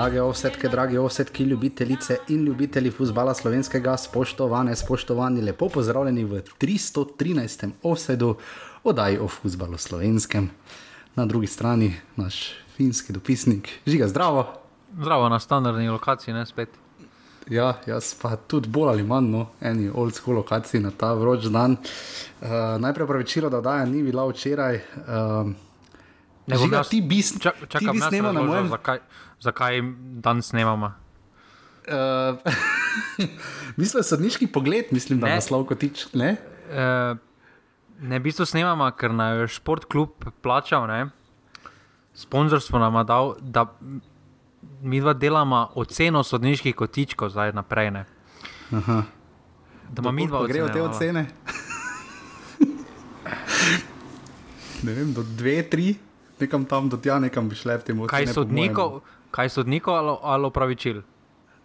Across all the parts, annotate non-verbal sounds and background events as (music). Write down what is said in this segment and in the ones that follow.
Drage ovsetke, drage ovsetke, ljubitelice in ljubitelji futbola slovenskega, spoštovane, spoštovani, lepo pozdravljeni v 313. ovsedu oddaji o futbalu slovenskem. Na drugi strani naš finski dopisnik, žiga zdravo. Zdravo na standardni lokaciji, ne spet. Ja, jaz pa tudi bolj ali manj, no, eni old school lokaciji na ta vroč dan. Uh, najprej pravičilo, da oddaja ni bila včeraj. Uh, Ne bom jaz- ti bi, Čak, ti čakam, bi jaz snemal na mojem. Zakaj, zakaj dan snemamo? (laughs) Uh, mislim, sodniški pogled, mislim, da Ne. naslov kotič. Ne? E, ne, v bistvu snemamo, ker nam je športklub plačal, ne? sponzorstvo nam je dal, da mi dva delamo oceno sodniških kotičkov zdaj naprej. Ne? Aha. Da bomo mi dva grejo te ocene. (laughs) ne vem, do dve, tri, nekam tam, do tja, nekam bi šle v tem Kaj ocene, po mojem. Kaj sodnikov ali, ali opravičil?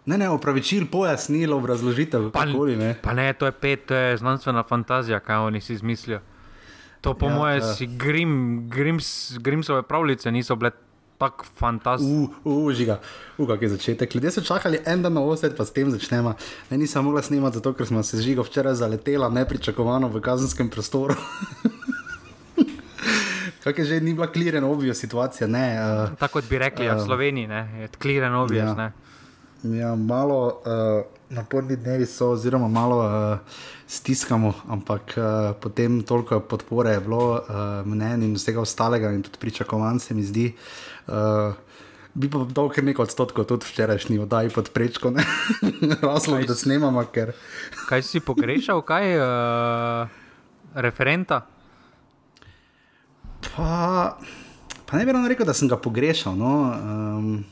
Ne, ne, opravičil, pojasnil, obrazložitev, Pa, kakoli ne. pa ne, to je pet, to je znanstvena fantazija, kaj oni si izmislijo. To po Ja, ja, mojem eh. si Grim, Grims, Grimsove pravljice niso bile tako fantastične. Uf, uh, žiga, uh, kak je začetek. Ljudje so čakali en dan na osed, pa s tem začnemo. Ne, nisem mogla snemati, zato ker smo se z žigo včeraj zaletela nepričakovano v kazenskem prostoru. (laughs) Kak je že ni bila klirena obvija situacija, ne. Uh, Tako kot bi rekli uh, v Sloveniji, ne, je kliren objes. ja. Ja. Ja, malo uh, naporni dnevi so, oziroma malo uh, stiskamo, ampak uh, potem toliko podpore je bilo, uh, mnen in vsega ostalega, in tudi pričakovanj se mi zdi. Uh, Bi pa dal kar nekaj odstotkov, tudi včerajšnji oddaji pod prečko, ne? (laughs) razlog, da snemamo, ker Kaj si pogrešal, kaj uh, referenta? Pa, pa ne bi ravno rekel, da sem ga pogrešal. No? Um,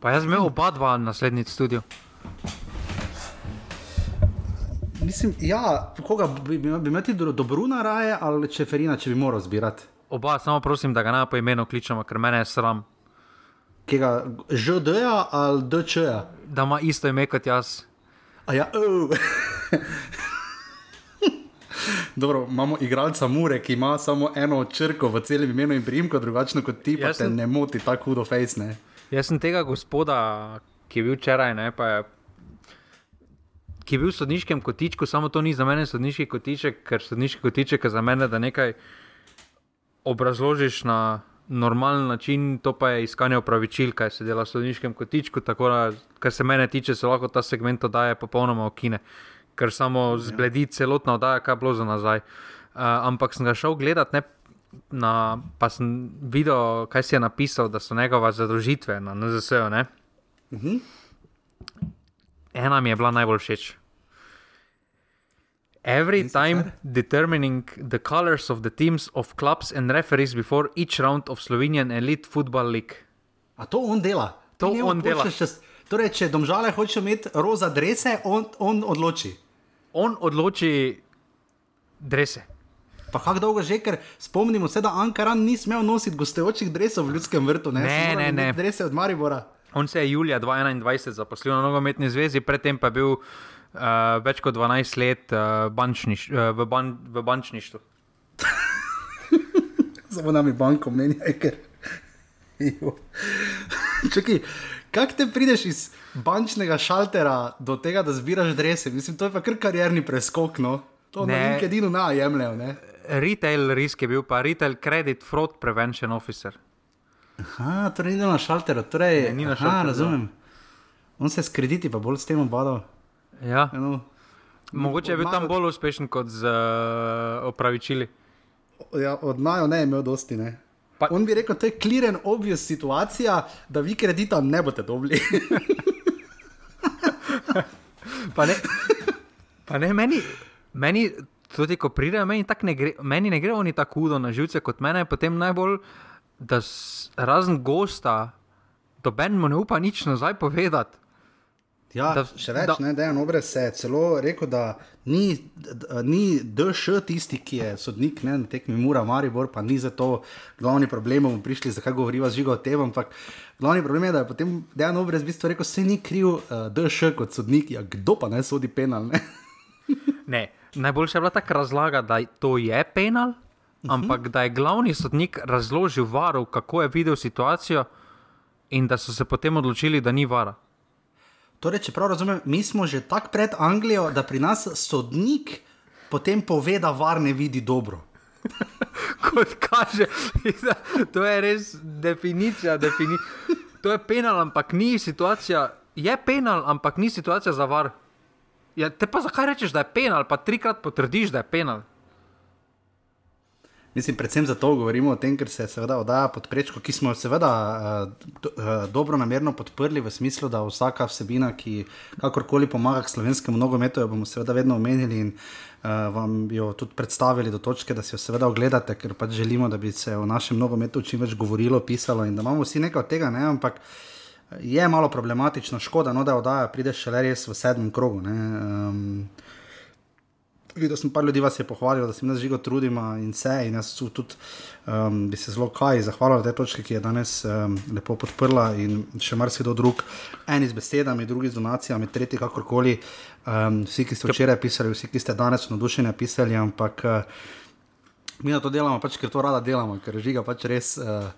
Pa jaz imel oba dva naslednjič studio. mislim, ja, koga bi, bi, bi imel ti do, Dobruna raje ali Čeferina, če bi moral zbirati? Oba, samo prosim, da ga ne po imenu kličemo, ker mene je sram, Kega ŽD-ja ali DČ-ja? da ima isto ime kot jaz. A ja, oh. (laughs) Dobro, imamo igralca Mure, ki ima samo eno črko v celem imenu in priimku, drugačno kot ti, pa Jaz te sem- ne moti tako hudo face. Ne? Jaz sem tega gospoda, ki je bil včeraj, ne, pa je, ki je bil v sodniškem kotičku, samo to ni za mene sodniški kotiček, ker sodniški kotiček je za mene, da nekaj obrazložiš na normalen način, to pa je iskanje opravičil, kaj se dela v sodniškem kotičku. Tako da, kar se mene tiče, se lahko ta segment oddaje popolnoma okine, ker samo zbledi celotna oddaja, kaj je bilo za nazaj. Uh, ampak sem ga šel gledat, ne, na, pa sem videl, kaj si je napisal, da so njegove zadružitve na NZS-u. ne. Ena mi je bila najbolj všeč. Every time determining the colors of the teams of clubs and referees before each round of Slovenian Elite Football League. A to on dela? To on dela. čez- Torej, če domžale hoče imeti roza drese, on, on odloči. On odloči drese. Pa kako dolgo že, ker spomnimo se, da Ankaran ni smel nositi gostujočih dresov v ljudskem vrtu. Ne, Ne, ne, ne. Drese od Maribora. On se je julija 2021 zaposlil na nogometni zvezi, predtem pa je bil uh, več kot 12 let uh, bančniš, uh, v, ban, v bančništvu. (laughs) Samo nami banko menjaj, ker. Jo. (laughs) Kako te prideš iz bančnega šaltera do tega, da zbiraš drese? Mislim, to je pa kar karjerni preskok, no. To ne. Ne. na LinkedInu na jemljajo, ne. Retail risk je bil pa Retail Credit Fraud Prevention Officer. Aha, torej ni na šalteru, torej. Ne, ni na aha, šalterju, razumem. On se s krediti pa bolj s tem obadal. Ja. No. Mogoče je bil tam bolj uspešen kot z uh, opravičili. Ja, od najo ne je imel dosti, ne. Pa, On bi rekel, to je clear and obvious situacija, da vi kredita ne boste dobili. (laughs) Pa ne, pa ne meni, meni tudi ko pridejo, meni, ne gre, meni ne gre oni tako hudo na živce kot mene, potem najbolj, da razen gosta, doben mu ne upa nič nazaj povedati. Ja, da, Da- še več, da- da, ne, Dejan Obrez se je celo rekel, da ni, d- ni DŠ tisti, ki je sodnik ne, na tekmi Mura, Maribor, pa ni zato glavni problem, bomo prišli, zakaj govoriva z žigo o tem, ampak glavni problem je, da je potem Dejan Obrez v bistvu rekel, se ni kriv uh, DŠ kot sodnik, ja kdo pa ne sodi penal, ne? (laughs) Ne, najboljša je bila taka razlaga, da to je penal, ampak da je glavni sodnik razložil varu, kako je videl situacijo, in da so se potem odločili, da ni vara. Torej, če prav razumem, mi smo že tako pred Anglijo, da pri nas sodnik potem pove, da var ne vidi dobro. (laughs) Kot kaže, to je res definicija. Defini to je penal, ampak ni situacija. Je penal, ampak ni situacija za var. Ja, te pa zakaj rečeš, da je penal, pa trikrat potrdiš, da je penal. Mislim, predvsem zato govorimo o tem, ker se seveda oddaja pod prečko, ki smo jo seveda uh, do, uh, dobro namerno podprli, v smislu, da vsaka vsebina, ki kakorkoli pomaga k slovenskemu nogometu, jo bomo seveda vedno omenili in uh, vam jo tudi predstavili do točke, da si jo seveda ogledate, ker pač želimo, da bi se o našem nogometu čim več govorilo, pisalo in da imamo vsi nekaj od tega, ne? ampak je malo problematično, škoda, no, da oddaja pride šele res v sedmem krogu. Videla sem par ljudi, vas je pohvalil, da se mi zdi, da trudimo in vse. In jaz tudi um, bi se zelo kaj zahvalil te točke, ki je danes um, lepo podprla in še marsikdo drug, en z besedami, drugi z donacijami, tretji kakorkoli. Um, vsi, ki ste včeraj pisali, vsi, ki ste danes navdušeni pisali, ampak uh, mi na to delamo, pač, ker to rada delamo, ker žiga pač res. Uh,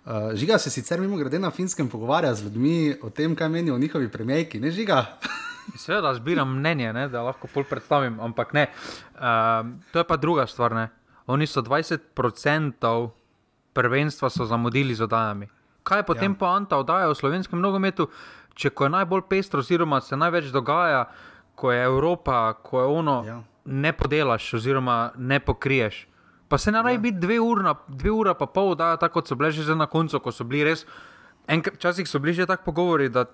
Uh, žiga se sicer mimo grede na finskem pogovarja z ljudmi o tem, kaj menijo njihovi premijejki, ne žiga. (laughs) Seveda, zbiram mnenje, ne, da lahko pol predstavim, ampak ne. Uh, to je pa druga stvar. Ne. Oni so 20% prvenstva zamudili z oddajami. Kaj je potem ja. poanta oddaja v slovenskem nogometu, če ko je najbolj pestro, oziroma se največ dogaja, ko je Evropa, ko je ono, ja. ne podelaš, oziroma ne pokriješ. Pa se ne rabi ja. biti dve uri, dve uri pa pol, da tako so bile že na koncu, ko so bili res. Včasih so bili že tako pogovori, da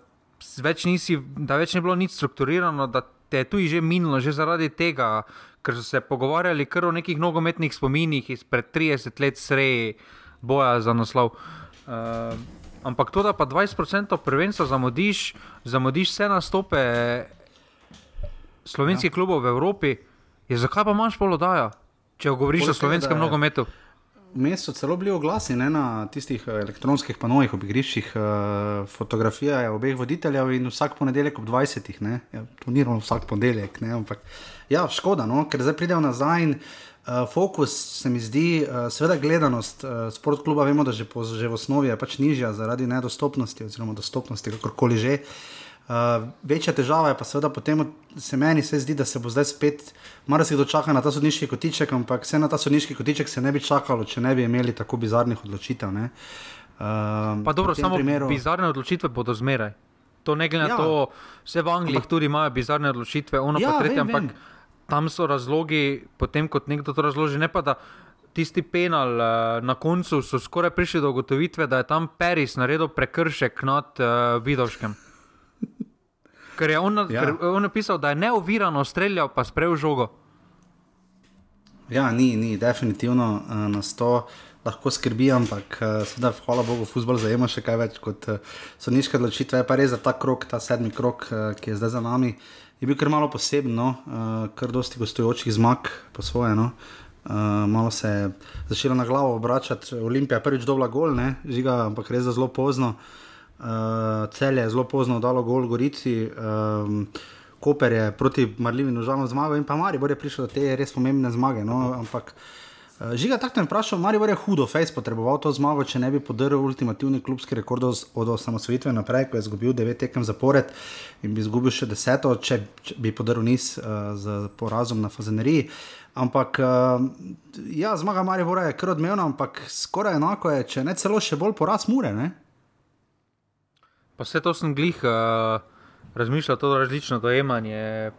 več, nisi, da več ni bilo nič strukturirano, da te je tu že minilo, že zaradi tega, ker so se pogovarjali kar o nekih nogometnih spominih izpred 30 let sreje boja za naslov. Uh, ampak to, da pa 20% prvenstva zamudiš, zamudiš vse nastope slovenskih ja. klubov v Evropi, je zakaj pa imaš polodaja, če govoriš o slovenskem nogometu? Vmes so celo bili oglasi ne, na tistih eh, elektronskih panovih, ob igriščih, uh, fotografije obeh voditeljev in vsak ponedeljek ob 20. Ne, ja, to ni ravno vsak ponedeljek, ne, ampak ja, škoda, no, ker zdaj pridejo nazaj in uh, fokus se mi zdi, uh, seveda gledanost uh, sportkluba, vemo, da že, po, že v osnovi je pač nižja zaradi nedostopnosti oziroma dostopnosti, kakorkoli že. Uh, Uh, večja težava je pa seveda potem, se meni se zdi, da se bo zdaj spet, malo se kdo čaka na ta sodniški kotiček, ampak vse na ta sodniški kotiček se ne bi čakalo, če ne bi imeli tako bizarnih odločitev. Uh, pa dobro, samo primeru... bizarne odločitve bodo zmeraj. To ne glede ja. na to, vse v Angliji ampak... tudi imajo bizarne odločitve, ono ja, pa tretje, vem, ampak vem. tam so razlogi, potem kot nekdo to razloži, ne pa da. Tisti penal uh, na koncu so skoraj prišli do ugotovitve, da je tam Paris naredil prekršek nad uh, Vidovškem. Ker je on, ja. ker on napisal, da je neovirano streljal, pa sprejel žogo. Ja, ni, ni, definitivno uh, nas to lahko skrbi, ampak uh, sedaj, hvala Bogu, futbol zajema še kaj več kot uh, sodniške odločitve. Pa res za ta krok, ta sedmi krok, uh, ki je zdaj za nami, je bil kar malo poseben, no? uh, kar dosti gostujočih zmag po svoje. No? Uh, malo se je začela na glavo obračati, Olimpija je prvič dobila gol, ne? žiga, ampak res zelo pozno. Uh, uh, cel je zelo pozno dalo gol Gorici. Um, Koper je proti Marljivinu žalno zmagal in pa Marijo je prišel do te res pomembne zmage. No? Ampak uh, žiga tako me vprašal, Marijo je hudo, Face potreboval to zmago, če ne bi podaril ultimativni klubski rekord od osamosvojitve naprej, ko je izgubil devet tekem zapored in bi izgubil še deseto, če, če bi podaril niz uh, z porazom na Fazeneriji. Ampak, ja, zmaga Marijo je kar odmevna, ampak skoraj enako je, če ne celo še bolj poraz mure. Pa vse to sem glih uh, razmišljal, to različno dojemanje.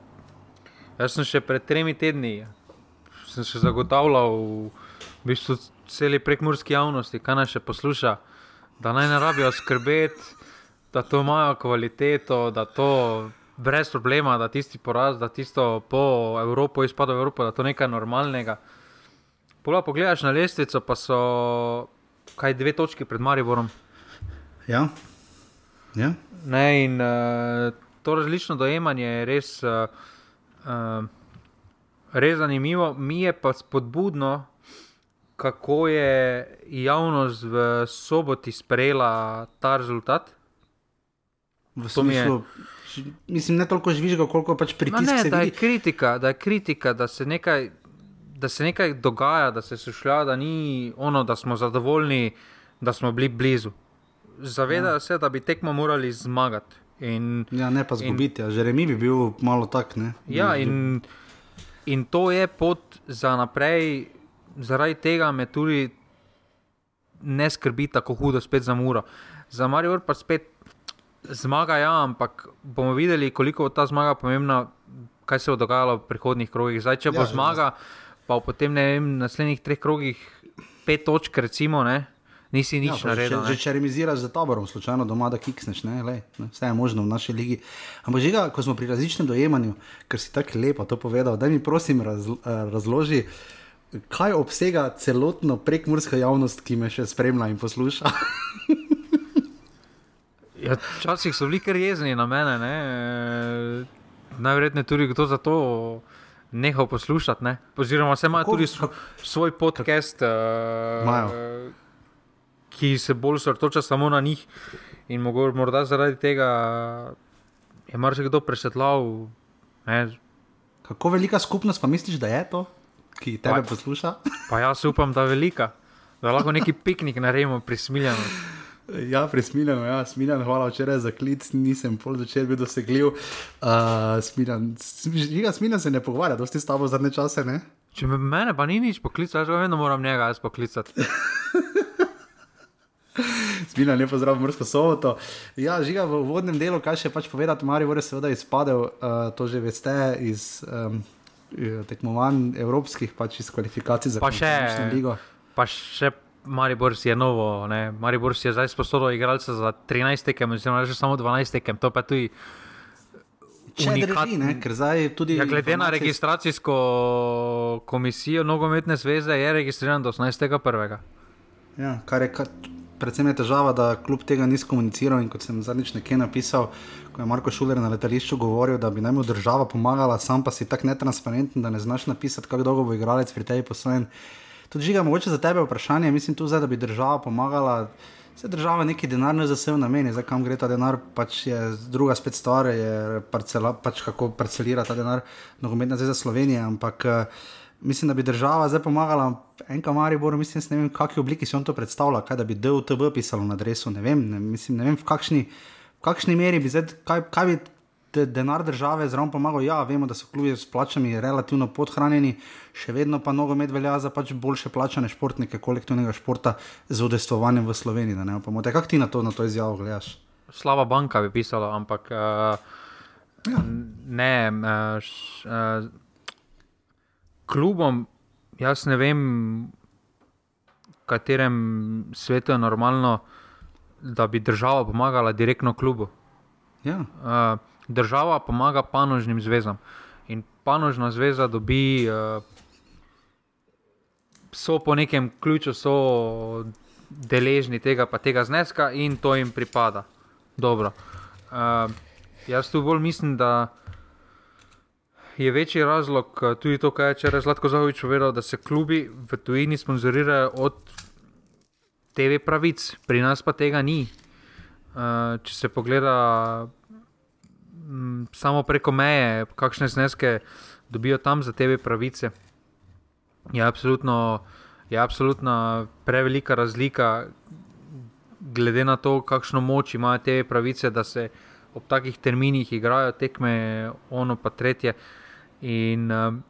Jaz sem še pred tremi tedni sem še zagotavljal v bistvu celi prekmurski javnosti, kaj naj še posluša, da naj ne rabijo skrbeti, da to imajo kvaliteto, da to brez problema, da tisti poraz, da tisto po Evropi izpada v Evropo, da to nekaj normalnega. Pola pogledaš na lestvico, pa so kaj dve točki pred Mariborom. Ja. Ja. Ne, in uh, to različno dojemanje je res, uh, uh, res zanimivo, mi je pa spodbudno, kako je javnost v soboti sprejela ta rezultat. V smislu, je, mislim, ne toliko žvižga, koliko pač pritisk. Da je kritika, da je kritika, da se nekaj. Da se nekaj dogaja, da se sušlja, da ni ono, da smo zadovoljni, da smo bili blizu zavedajo ja. se, da bi tekmo morali zmagati. In, ja, ne pa zgubiti, ja. že remi bi bil malo tak. Ne? Ja, in, in to je pot za naprej, zaradi tega me tudi ne skrbi tako hudo, spet za muro. Za Marijo pa spet zmaga, ja, ampak bomo videli, koliko bo ta zmaga pomembna, kaj se bo dogajalo v prihodnih krogih. Zdaj, če bo ja, zmaga, pa v potem ne vem, naslednjih treh krogih pet točk, recimo, ne, nisi nič ja, naredil. Če, če remiziraš za taborom, slučajno doma, da kiksneš, ne, lej, ne, vse je možno v naši ligi. Ampak že, ko smo pri različnem dojemanju, ker si tako lepo to povedal, da mi prosim raz, razloži. Kaj obsega celotno prekmurska javnost, ki me še spremlja in posluša? (laughs) ja, včasih so bili kar jezni na mene, najverjetneje tudi kdo za to nehal poslušati. Ne? Oziroma, se ima tudi svoj podcast, uh, ki se bolj osredotoča samo na njih. In morda zaradi tega je marsikdo presvetlal. Kako velika skupnost pa misliš, da je to, ki te posluša? pa jaz upam, da je velika, da lahko neki piknik naredimo pri smiljanju. Ja, prismiljen, ja, smiljen, hvala včeraj za klic, nisem pol začel biti dosegljiv. Uh, smiljen, smiljen se ne pogovarja, dosti s tabo zadnje čase. Ne? Če me mene pa ni nič poklicati, že vedno moram njega jaz poklicati. (laughs) Smiljen, lepo zdrav, mrsko soboto. Ja, žiga v vodnem delu, kaj še pač povedati, Marijo, je seveda izpadel, uh, to že veste, iz um, tekmovanj evropskih, pač iz kvalifikacij za končnično ligo. Pa še Maribor si je novo, ne? Maribor si je zdaj sposobil igralce za 13 tekem, oziroma že samo 12 tekem, to pa tudi. Unikatni, ker zdaj tudi. Ja, glede informacije... na registracijsko komisijo nogometne zveze je registriran do 18.1. Ja, kar je kar, predvsem je težava, da kljub tega ni komuniciral kot sem zadnjič nekje napisal, ko je Marko Šuler na letališču govoril, da bi naj mu država pomagala, sam pa si tako netransparenten, da ne znaš napisati, kako dolgo bo igralec pri tebi poslojen. Tudi žiga, mogoče za tebe vprašanje, mislim tu zdaj, da bi država pomagala. Se država neki denar ne zasebno nameni, zdaj kam gre ta denar, pač je druga spet stvar, je parcela, pač kako parcelira ta denar, nogometna zveza Slovenije, ampak uh, mislim, da bi država zdaj pomagala enka Maribor, mislim, ne vem, v kakšni obliki si on to predstavlja, kaj da bi DUTB pisalo na adresu, ne vem, ne, mislim, ne vem, v kakšni, v kakšni meri bi zdaj, kaj, kaj bi de, denar države zraven pomagal. Ja, vemo, da so klubi s plačami relativno podhranjeni, še vedno pa nogomet velja za pač boljše plačane športnike kolektivnega športa z udestovanjem v Sloveniji. Kako ti na to, na to izjavo gledaš? Slaba banka bi pisala, ampak uh, ja. ne. Uh, š, uh, klubom, jaz ne vem, v katerem svetu je normalno, da bi država pomagala direktno klubu. Ja. Uh, država pomaga panožnim zvezam. In panožna zveza dobi, uh, so po nekem ključu, so deležni tega, pa tega zneska in to jim pripada. Dobro. Uh, jaz tu bolj mislim, da je večji razlog tudi to, kar je včeraj Zlatko Zahovič povedal, da se klubi v tujini sponzorirajo od TV pravic, pri nas pa tega ni. Uh, če se pogleda m, samo preko meje, kakšne zneske dobijo tam za tebe pravice. Je absolutno, je absolutno prevelika razlika, glede na to, kakšno moč imajo te pravice, da se ob takih terminih igrajo tekme, ono pa tretje. In um,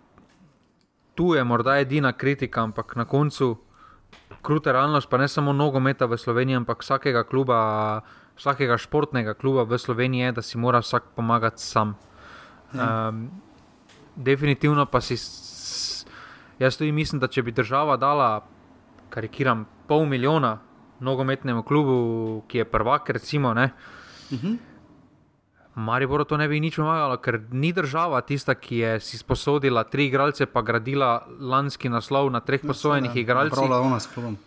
tu je morda edina kritika, ampak na koncu. Kruta realnost, pa ne samo nogometa v Sloveniji, ampak vsakega kluba, vsakega športnega kluba v Sloveniji je, da si mora vsak pomagati sam. Um, definitivno pa si, jaz tudi mislim, da če bi država dala, karikiram, pol milijona nogometnemu klubu, ki je prvak, recimo, ne. Uh -huh. Maribor to ne bi nič pomagalo, ker ni država tista, ki je si sposodila tri igralce, pa gradila lanski naslov na treh posojenih igralcih. Pravno, ona s klubom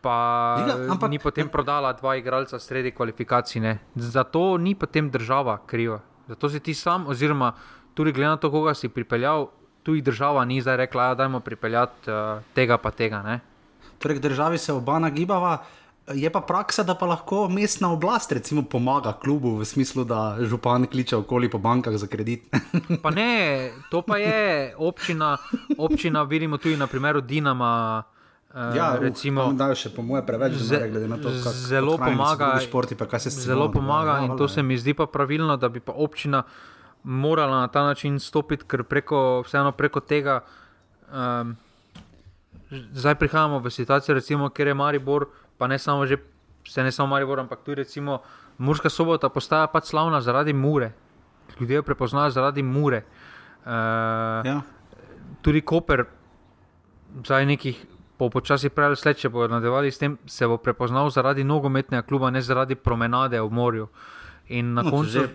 pa Liga, ampak, ni potem prodala dva igralca sredi kvalifikacij. Ne. Zato ni potem država kriva. Zato si ti sam, oziroma tudi glede na to, koga si pripeljal, tu jih država ni zdaj rekla, da je pripeljati uh, tega pa tega. Ne. Torej, državi se oba nagibava. Je pa praksa, da pa lahko mestna oblast recimo, pomaga klubu v smislu, da župan kliče okoli po bankah za kredit. pa ne, to pa je občina, občina vidimo tudi na primeru Dinama. Uh, Ja, recimo, uh, dajo še po moje preveč denarja, glede na to, kako zelo pomaga, športi, pa se zelo dogaja. pomaga Ja, in to se mi zdi pa pravilno, da bi pa občina morala na ta način stopiti, ker preko, vseeno preko tega. Um, zdaj prihajamo v situacijo, recimo, ker je Maribor, pa ne samo, že, se ne samo Maribor, ampak tudi recimo Murska sobota postaja pač slavna zaradi mure. Ljudje jo prepoznajo zaradi mure. Uh, Ja. tudi Koper, zdaj nekih po počasi prej ali slej, če bodo nadaljevali s tem, se bo prepoznal zaradi nogometnega kluba, ne zaradi promenade v morju. In na No, koncu. že-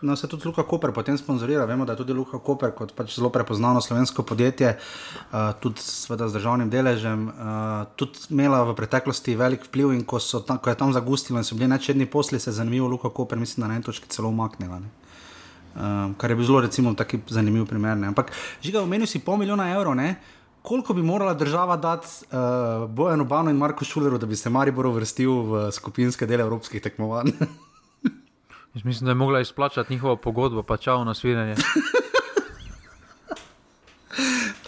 No, se tudi Luka Koper potem sponzorira. Vemo, da je tudi Luka Koper kot pač zelo prepoznano slovensko podjetje, uh, tudi sveda z državnim deležem, uh, tudi imela v preteklosti velik vpliv in ko, tam, ko je tam zagustilo in so bili nečedni posli, se je zanimivo Luka Koper, mislim, da na eni točki celo umaknila. Um, kar je bil zelo, recimo, taki zanimiv primer. Ne? Ampak, žiga, omenil si pol milijona evrov, ne? koliko bi morala država dati uh, Bojanu Banu in Marku Šuleru, da bi se Maribor uvrstil v skupinske dele evropskih tekmovanj? (laughs) Jaz mislim, da je mogla izplačati njihovo pogodbo, pa čau na svidenje. (laughs)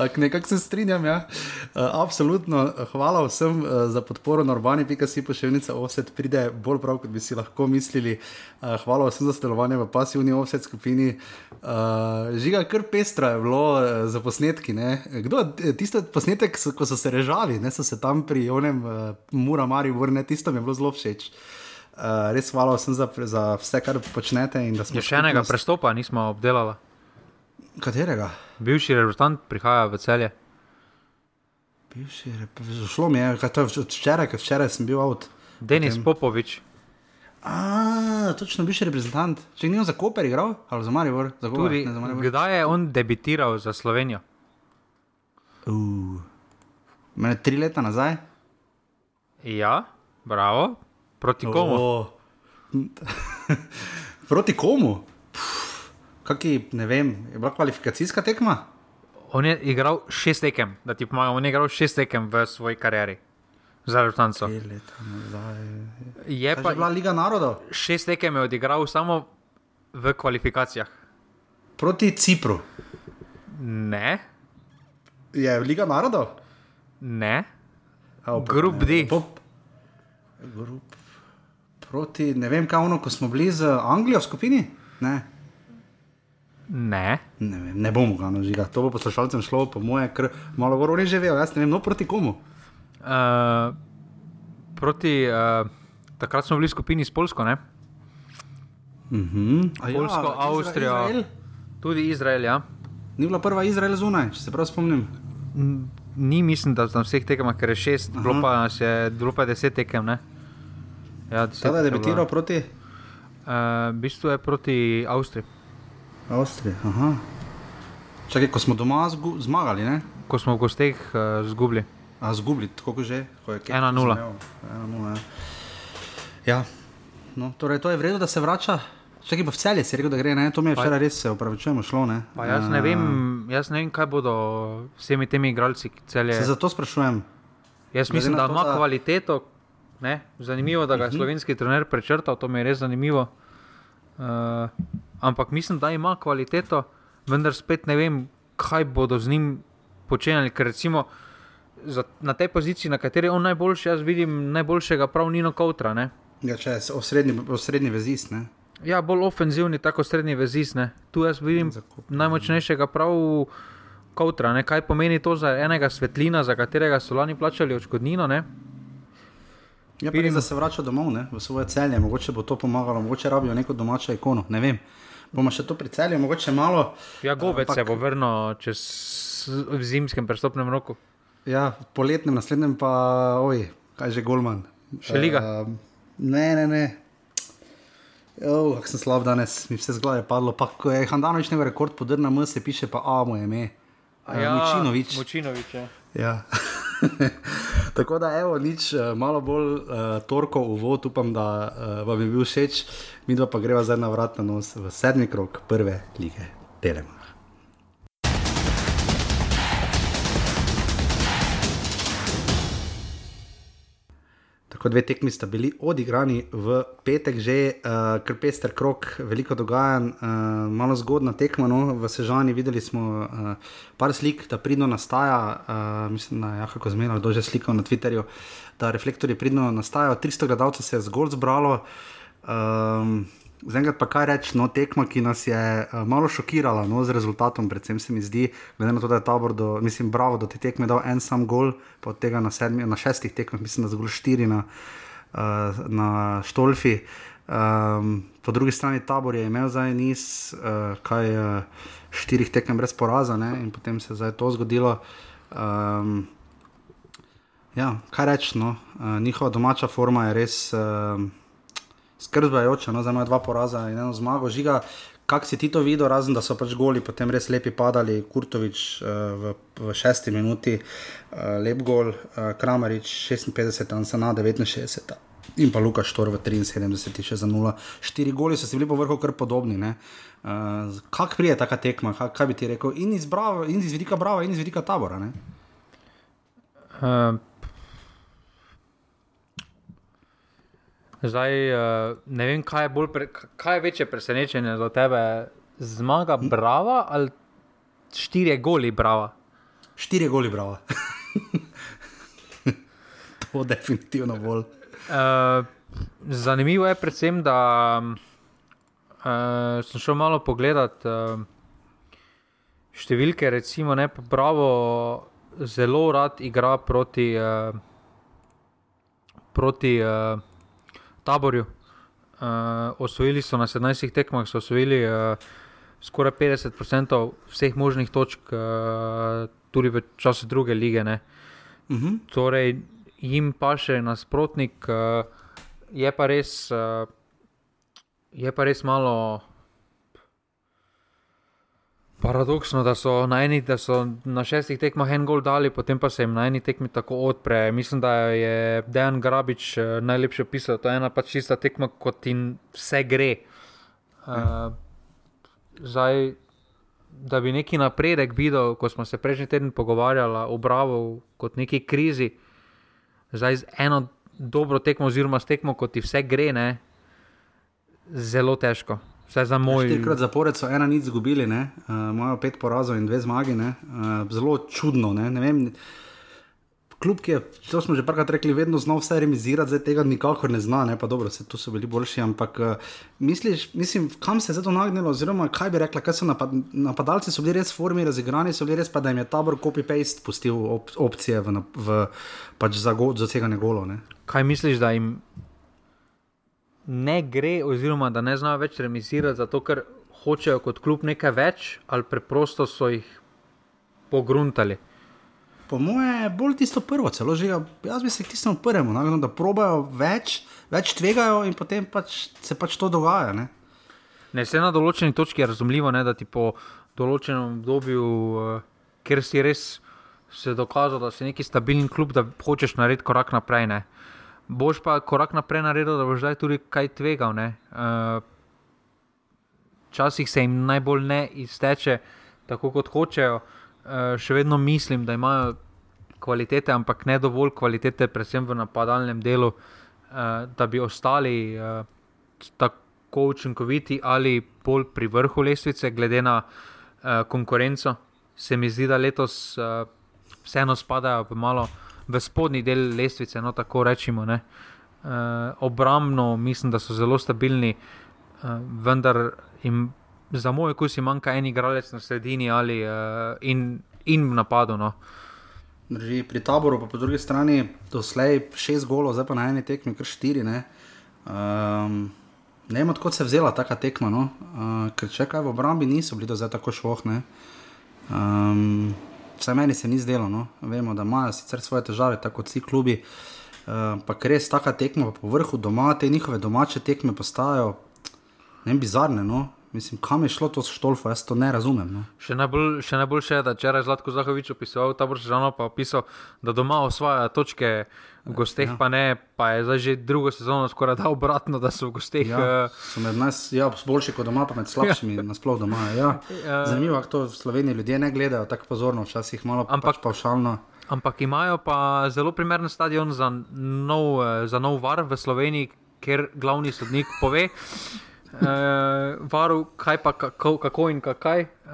Tako nekako se strinjam. Ja. Uh, absolutno, hvala vsem uh, za podporo na urbani.si pošiljnica offset pride bolj prav, kot bi si lahko mislili. Uh, hvala vsem za sodelovanje v pasivni offset skupini. Uh, žiga, kar pestra je bilo uh, za posnetki. Ne? Kdo je tisti posnetek, ko so se režali, ne so se tam pri onem uh, Mura Mari vrne, tisto mi je bilo zelo všeč. Uh, res hvala vsem za, za vse, kar počnete. Je še enega skupnost- prestopa, nismo obdelali. Katerega? Bivši reprezentant prihaja v celje. Bivši, rep- šlo mi je, kaj to je včeraj, ker včeraj sem bil avt. Denis Popovič, A, točno bivši reprezentant. Če ni on za Koper igral, ali za Maribor, za koga? tudi Ne, za Maribor. kdaj je on debitiral za Slovenijo? Uh. Mene tri leta nazaj. Ja, bravo. Proti komu? O. (laughs) Proti komu? Pff, Kaki, ne vem, je bila kvalifikacijska tekma? On je igral šest tekem, da ti pomagam. On je igral šest tekem v svoji karieri za nazaj. Je Kaj pa je bila Liga narodov? šest tekem je odigral samo v kvalifikacijah. Proti Cipru. Ne, Je Liga narodov? ne, Grup D. Pop. Grup. Proti, ne vem, kaj ono, ko smo bili z Anglijo v skupini? Ne. ne. Ne, vem, ne bomo ga nožiga, to bo poslušalcem šlo, po moje, ker malo gor oni že vejo, jaz ne vem, no proti komu. Uh, proti, uh, takrat smo bili v skupini s Polsko, ne? Mhm. A Poljsko, Izra- Avstrijo. Izrael? tudi Izrael. Ja. Ni bila prva Izrael zunaj, če se prav spomnim. Ni, mislim, da na vseh tekmah, ker je šest, bilo pa, je, bilo pa je deset tekem. Ne? Ja, deset Tada je debitiral proti Uh, v bistvu je proti Avstriji, Avstriji. Aha. Čakaj, ko smo doma zmagali, ne? ko smo v gosteh uh, zgubili. A zgubili, tako že. ko je 1:0. zmel. 1:0, ja. ja. No, torej, to je vredno, da se vrača. Čakaj, pa v celje si rekel, da gre, ne? To mi je včeraj res, se upravičujemo, šlo, ne? Pa jaz ne Eh, vem, jaz ne vem, kaj bodo vsemi temi igralci, celje. Se zato sprašujem. Jaz mislim, da to, ima da- kvaliteto. Ne? Zanimivo, da ga je slovenski trener prečrtal, to mi je res zanimivo. Uh, ampak mislim, da ima kvaliteto, vendar spet ne vem, kaj bodo z njim počenjali. Ker recimo za, na tej poziciji, na kateri je on najboljši, jaz vidim najboljšega prav Nino Kautra. Ne? Ja, če je osrednji, osrednji vezist, ne? Ja, bolj ofenzivni, tako srednji vezis. Ne? Tu jaz vidim najmočnejšega prav Kautra. Ne? Kaj pomeni to za enega svetlina, za katerega so lani plačali odškodnino? Ne? Ja, pa res, da se vrača domov, ne, v svoje celje, mogoče bo to pomagalo, mogoče rabijo neko domačo ikono, ne vem. Bomo še to pri celju, mogoče malo. Ja, gobec Ampak- se bo vrnil čez v zimskem prestopnem roku. Ja, poletnem, naslednjem pa, oj, kaj že Golman. Še liga? Uh, ne, ne, ne. Oh, kako sem slab danes, mi vse z glave padlo. Pa ko je Handanovič njegov rekord podrl na M, se piše pa A, mu je ime. Ja, Mučinovič. Mučinovič ja. Ja. (laughs) Tako da, evo, nič, eh, malo bolj uh, torkov uvod, upam, da uh, vam je bil všeč, mi pa greva zdaj na vrat na nos v sedmi krok prve lige Telema. Kot dve tekmi sta bili odigrani v petek, že uh, kar pester krok, veliko dogajanj, uh, malo zgodna tekma. No, v Sežani videli smo uh, par slik, da pridno nastaja, uh, mislim, da je kako zmerno, kdo že slikal na Twitterju, da reflektorji pridno nastajajo. 300 gledalcev se je zgolj zbralo. Um, Zdaj pa kaj reči, no, tekma, ki nas je uh, malo šokirala no, z rezultatom, predvsem se mi zdi, glede na to, da je tabor, do, mislim, bravo, da ti tekme dal en sam gol, pa od tega na, sedmi, na šestih tekmah, mislim, da zgolj štiri na, uh, na Štolfi. Um, po drugi strani tabor je imel zdaj niz, uh, kaj uh, štirih tekem brez poraza ne, in potem se je to zgodilo. Um, ja, kaj reči, no, uh, njihova domača forma je res. Uh, skrbajoče, no, zdaj ima dva poraza in eno zmago. Žiga, kak si ti to videl, razen da so pač goli, potem res lepi padali, Kurtovič uh, v, v šesti minuti, uh, lep gol, uh, Kramarič 56, Ansana 69. In pa Luka Štor v 73, še za 0. Štiri goli so si bili po vrhu kar podobni. Uh, kak prije ta tekma, kak, kaj bi ti rekel? In iz, bravo, in iz vidika Brava, in iz vidika tabora. Uh, Zdaj, eh, ne vem, kaj je, pre, kaj je večje presenečenje za tebe, zmaga Brava ali štiri goli Brava? Štiri goli Brava. (laughs) to definitivno bolj. Uh, zanimivo je predvsem, da uh, sem šel malo pogledat uh, številke. Recimo, ne, Bravo zelo rad igra proti. Uh, proti uh, taborju. Uh, osvojili so na 17 tekmah, so osvojili uh, skoraj 50% vseh možnih točk, uh, tudi v času druge lige. Uh mhm. -huh. Torej, jim pa še nasprotnik, uh, je, pa res, uh, je pa res malo. Paradoksno, da so na eni, da so na šestih tekmah en gol dali, potem pa se jim na eni tekmi tako odpre. Mislim, da je Dejan Grabič eh, najlepše opisal, da je ena pač čista tekma, kot jim vse gre. Uh, zdaj, da bi neki napredek videl, ko smo se prejšnji teden pogovarjali o Bravo kot neki krizi, zdaj z eno dobro tekmo, oziroma s tekmo, kot ti vse gre, ne, zelo težko. Vse za moj. Štirikrat zapored so ena nič izgubili, uh, imajo pet porazov in dve zmagi. Uh, zelo čudno. Ne? Ne vem, kljub je, to smo že parkrat rekli, vedno znov vse remisirati, zdaj tega nikakor ne zna, ne? pa dobro, se tu so bili boljši. Ampak uh, misliš, mislim, kam se je to nagnilo, oziroma kaj bi rekla, kaj so napad, napadalci, so bili res v formi razigrani, so bili res pa, da jim je tabor copy-paste pustil op, opcije v, v, pač za, go, za tega ne golo. Ne? Kaj misliš, da jim ne gre, oziroma da ne znajo več remisirati, zato ker hočejo kot klub nekaj več, ali preprosto so jih pogruntali. Po mojem je bolj tisto prvo, celo že jaz bi se k tistemu prvemu, no, da probajo več, več tvegajo in potem pač se pač to dogaja. Ne? Ne, vse na določeni točki je razumljivo, ne, da ti po določenem obdobju, uh, ker si res se dokazal, da si neki stabilen klub, da hočeš narediti korak naprej. Ne. Boš pa korak naprej naredil, da boš zdaj tudi kaj tvegal. Eh, včasih uh, se jim najbolj ne izteče tako, kot hočejo. Uh, še vedno mislim, da imajo kvalitete, ampak ne dovolj kvalitete, predvsem v napadalnem delu, uh, da bi ostali uh, tako učinkoviti ali bolj pri vrhu lestvice, glede na uh, konkurenco. Se mi zdi, da letos uh, vseeno spadajo v malo v spodnji del lestvice, no tako rečemo. Uh, obrambno mislim, da so zelo stabilni, uh, vendar jim za moj okus manjka en igralec na sredini ali uh, in, in v napadu. No. Drži, pri taboru, pa po drugi strani, doslej šest golov, zdaj pa na eni tekmi, kar štiri. Ne, um, ne vem, odkot se je vzela ta tekma. No? Uh, ker če kaj v obrambi niso bili do zdaj tako švohne. Um, vsaj meni se ni zdelo. No. Vemo, da imajo sicer svoje težave, tako kot vsi klubi. Ampak uh, res taka tekma po vrhu doma, te njihove domače tekme postajajo ne bizarne. No. Mislim, kam je šlo to štolfo, jaz to ne razumem. No. Še najbolj še najbolj je, da včeraj Zlatko Zahovič opisoval ta Boržano, pa opisal, da doma osvaja točke, v gosteh ja. pa ne, pa je zdaj že drugo sezono skoraj da obratno, da so v gosteh. Ja, uh... so med nas ja, boljši kot doma, pa med slabšimi, ja. nasploh doma. Ja. (laughs) Ja. Zanimivo, kako to v Sloveniji ljudje ne gledajo tako pozorno, včasih malo pač ampak pa všalno. Ampak imajo pa zelo primeren stadion za nov, eh, za nov var v Sloveniji, ker glavni sodnik pove. Uh, varu, kaj pa kako, kako in kaj, uh,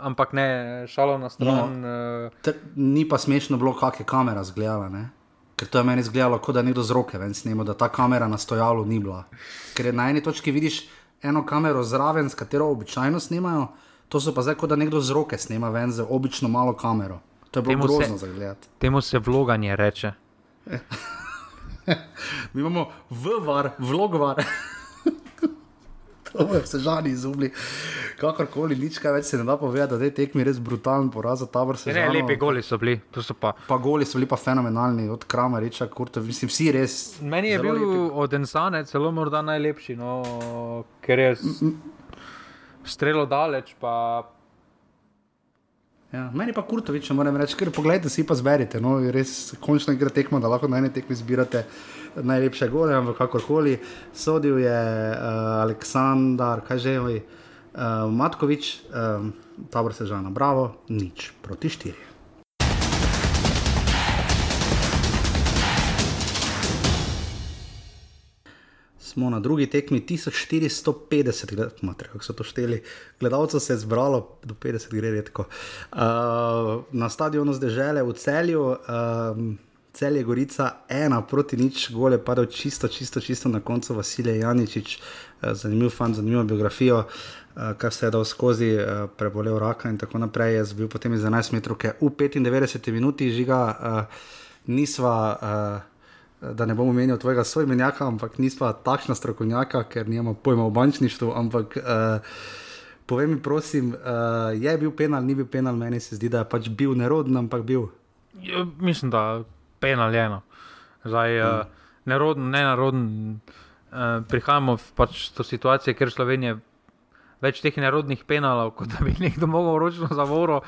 ampak ne šalo na stran. No, uh, ni pa smešno bilo, kako je kamera zgledala. Ne? Ker to je meni izgledalo, kot da nekdo z roke ven snima, da ta kamera na stojalu ni bila. Ker na eni točki vidiš eno kamero zraven, s katero običajno snimajo, to so pa zdaj, kot da nekdo z roke snima ven z obično malo kamero. To je bilo grozno za gledati. Temu se vloganje reče. (laughs) Mi imamo vvar, vlogvar. To je vse žani izumili. Kakorkoli, nič kaj več se ne da povedati, da je tekmi res brutalen poraz za tabor. Ne, ne, lepi goli so bili. So pa... pa goli so bili pa fenomenalni, od Krama, Reča, Kurta, mislim, vsi res. Meni je bil lepi. od Ensane celo morda najlepši, no, ker je strelo daleč. Pa... Ja, meni pa Kurtovič, moram reči, ker pogledajte si pa zberite. No, res končno igra tekmo, da lahko na eni tekmi zbirate najlepše gole, ampak kakorkoli. Sodil je uh, Aleksandar, kaj že je, uh, Matkovič, um, tabor se že na bravo, nič proti štiri. Smo na drugi tekmi 1450, mater, kako so to šteli. Gledalcev se je zbralo, do 50 gre redko. Uh, na stadionu zdaj žele v celju. Um, cel je Gorica, ena proti nič, gole padal čisto, čisto, čisto na koncu Vasilij Janičič, eh, zanimiv fan, zanimivo biografijo, eh, kar se je dal skozi, eh, prebolel raka in tako naprej. Jaz bil potem iz 11 metrov, v 95 minuti žiga, nisva. Da ne bom omenil tvojega svojmenjaka, ampak nisva takšna strokovnjaka, ker nimamo pojma o bančništvu. Ampak uh, povej mi, prosim, uh, je bil penal, ni bil penal, meni se zdi, da je pač bil neroden, ampak bil. Ja, mislim, da penaljeno. Zdaj, mm. uh, neroden, ne naroden, uh, prihajamo pač do situacije, ker Slovenija več teh nerodnih penalov, kot da bi nekdo mogel ročno zavoro.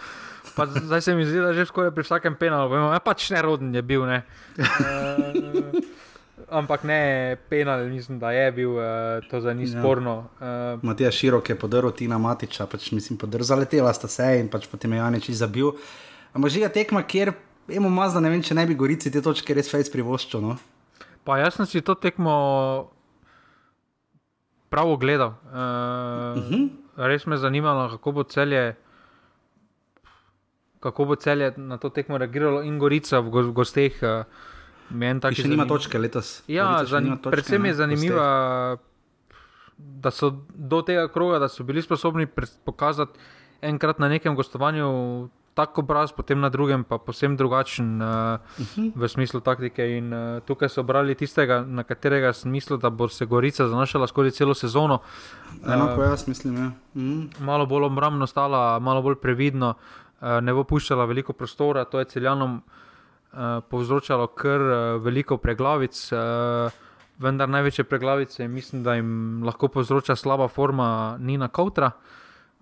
Pa zdaj se mi zdi, da že skoraj pri vsakem penalu, vemo, ja, pač neroden je bil. Ne. Uh, (laughs) ampak ne, penal, mislim, da je bil, uh, to za ni ja. sporno. Uh, Matija Širok je podrl Tina Matiča, pač mislim, zaletela sta se in pač potem je Janič zabil. Ampak žiga tekma, kjer Emo mazda, ne vem, če ne bi gorici te točke res fejs privoščil. No? Pa jaz sem si to tekmo prav ogledal. Uh, uh -huh. Res me zanimalo, kako bo celje. Kako bo celje na to tekmo reagiralo, in Gorica v, go, v gosteh. Uh, Še zanim... nima točke letos. Ja, zanim... točke, predvsem je zanimivo, da so do tega kroga, da so bili sposobni pokazati enkrat na nekem gostovanju tak obraz, potem na drugem pa posebno drugačen uh, uh -huh. v smislu taktike. In uh, tukaj so brali tistega, na katerega sem mislil, da bo se Gorica zanašala skozi celo sezono. Enako uh, jaz mislim. Ja. Mhm. -huh. Malo bolj obrambno stala, malo bolj previdno, uh, ne bo puščala veliko prostora, to je celjanom uh, povzročalo kar uh, veliko preglavic. Vendar največje preglavice, mislim, da jim lahko povzroča slaba forma Nina Kautra,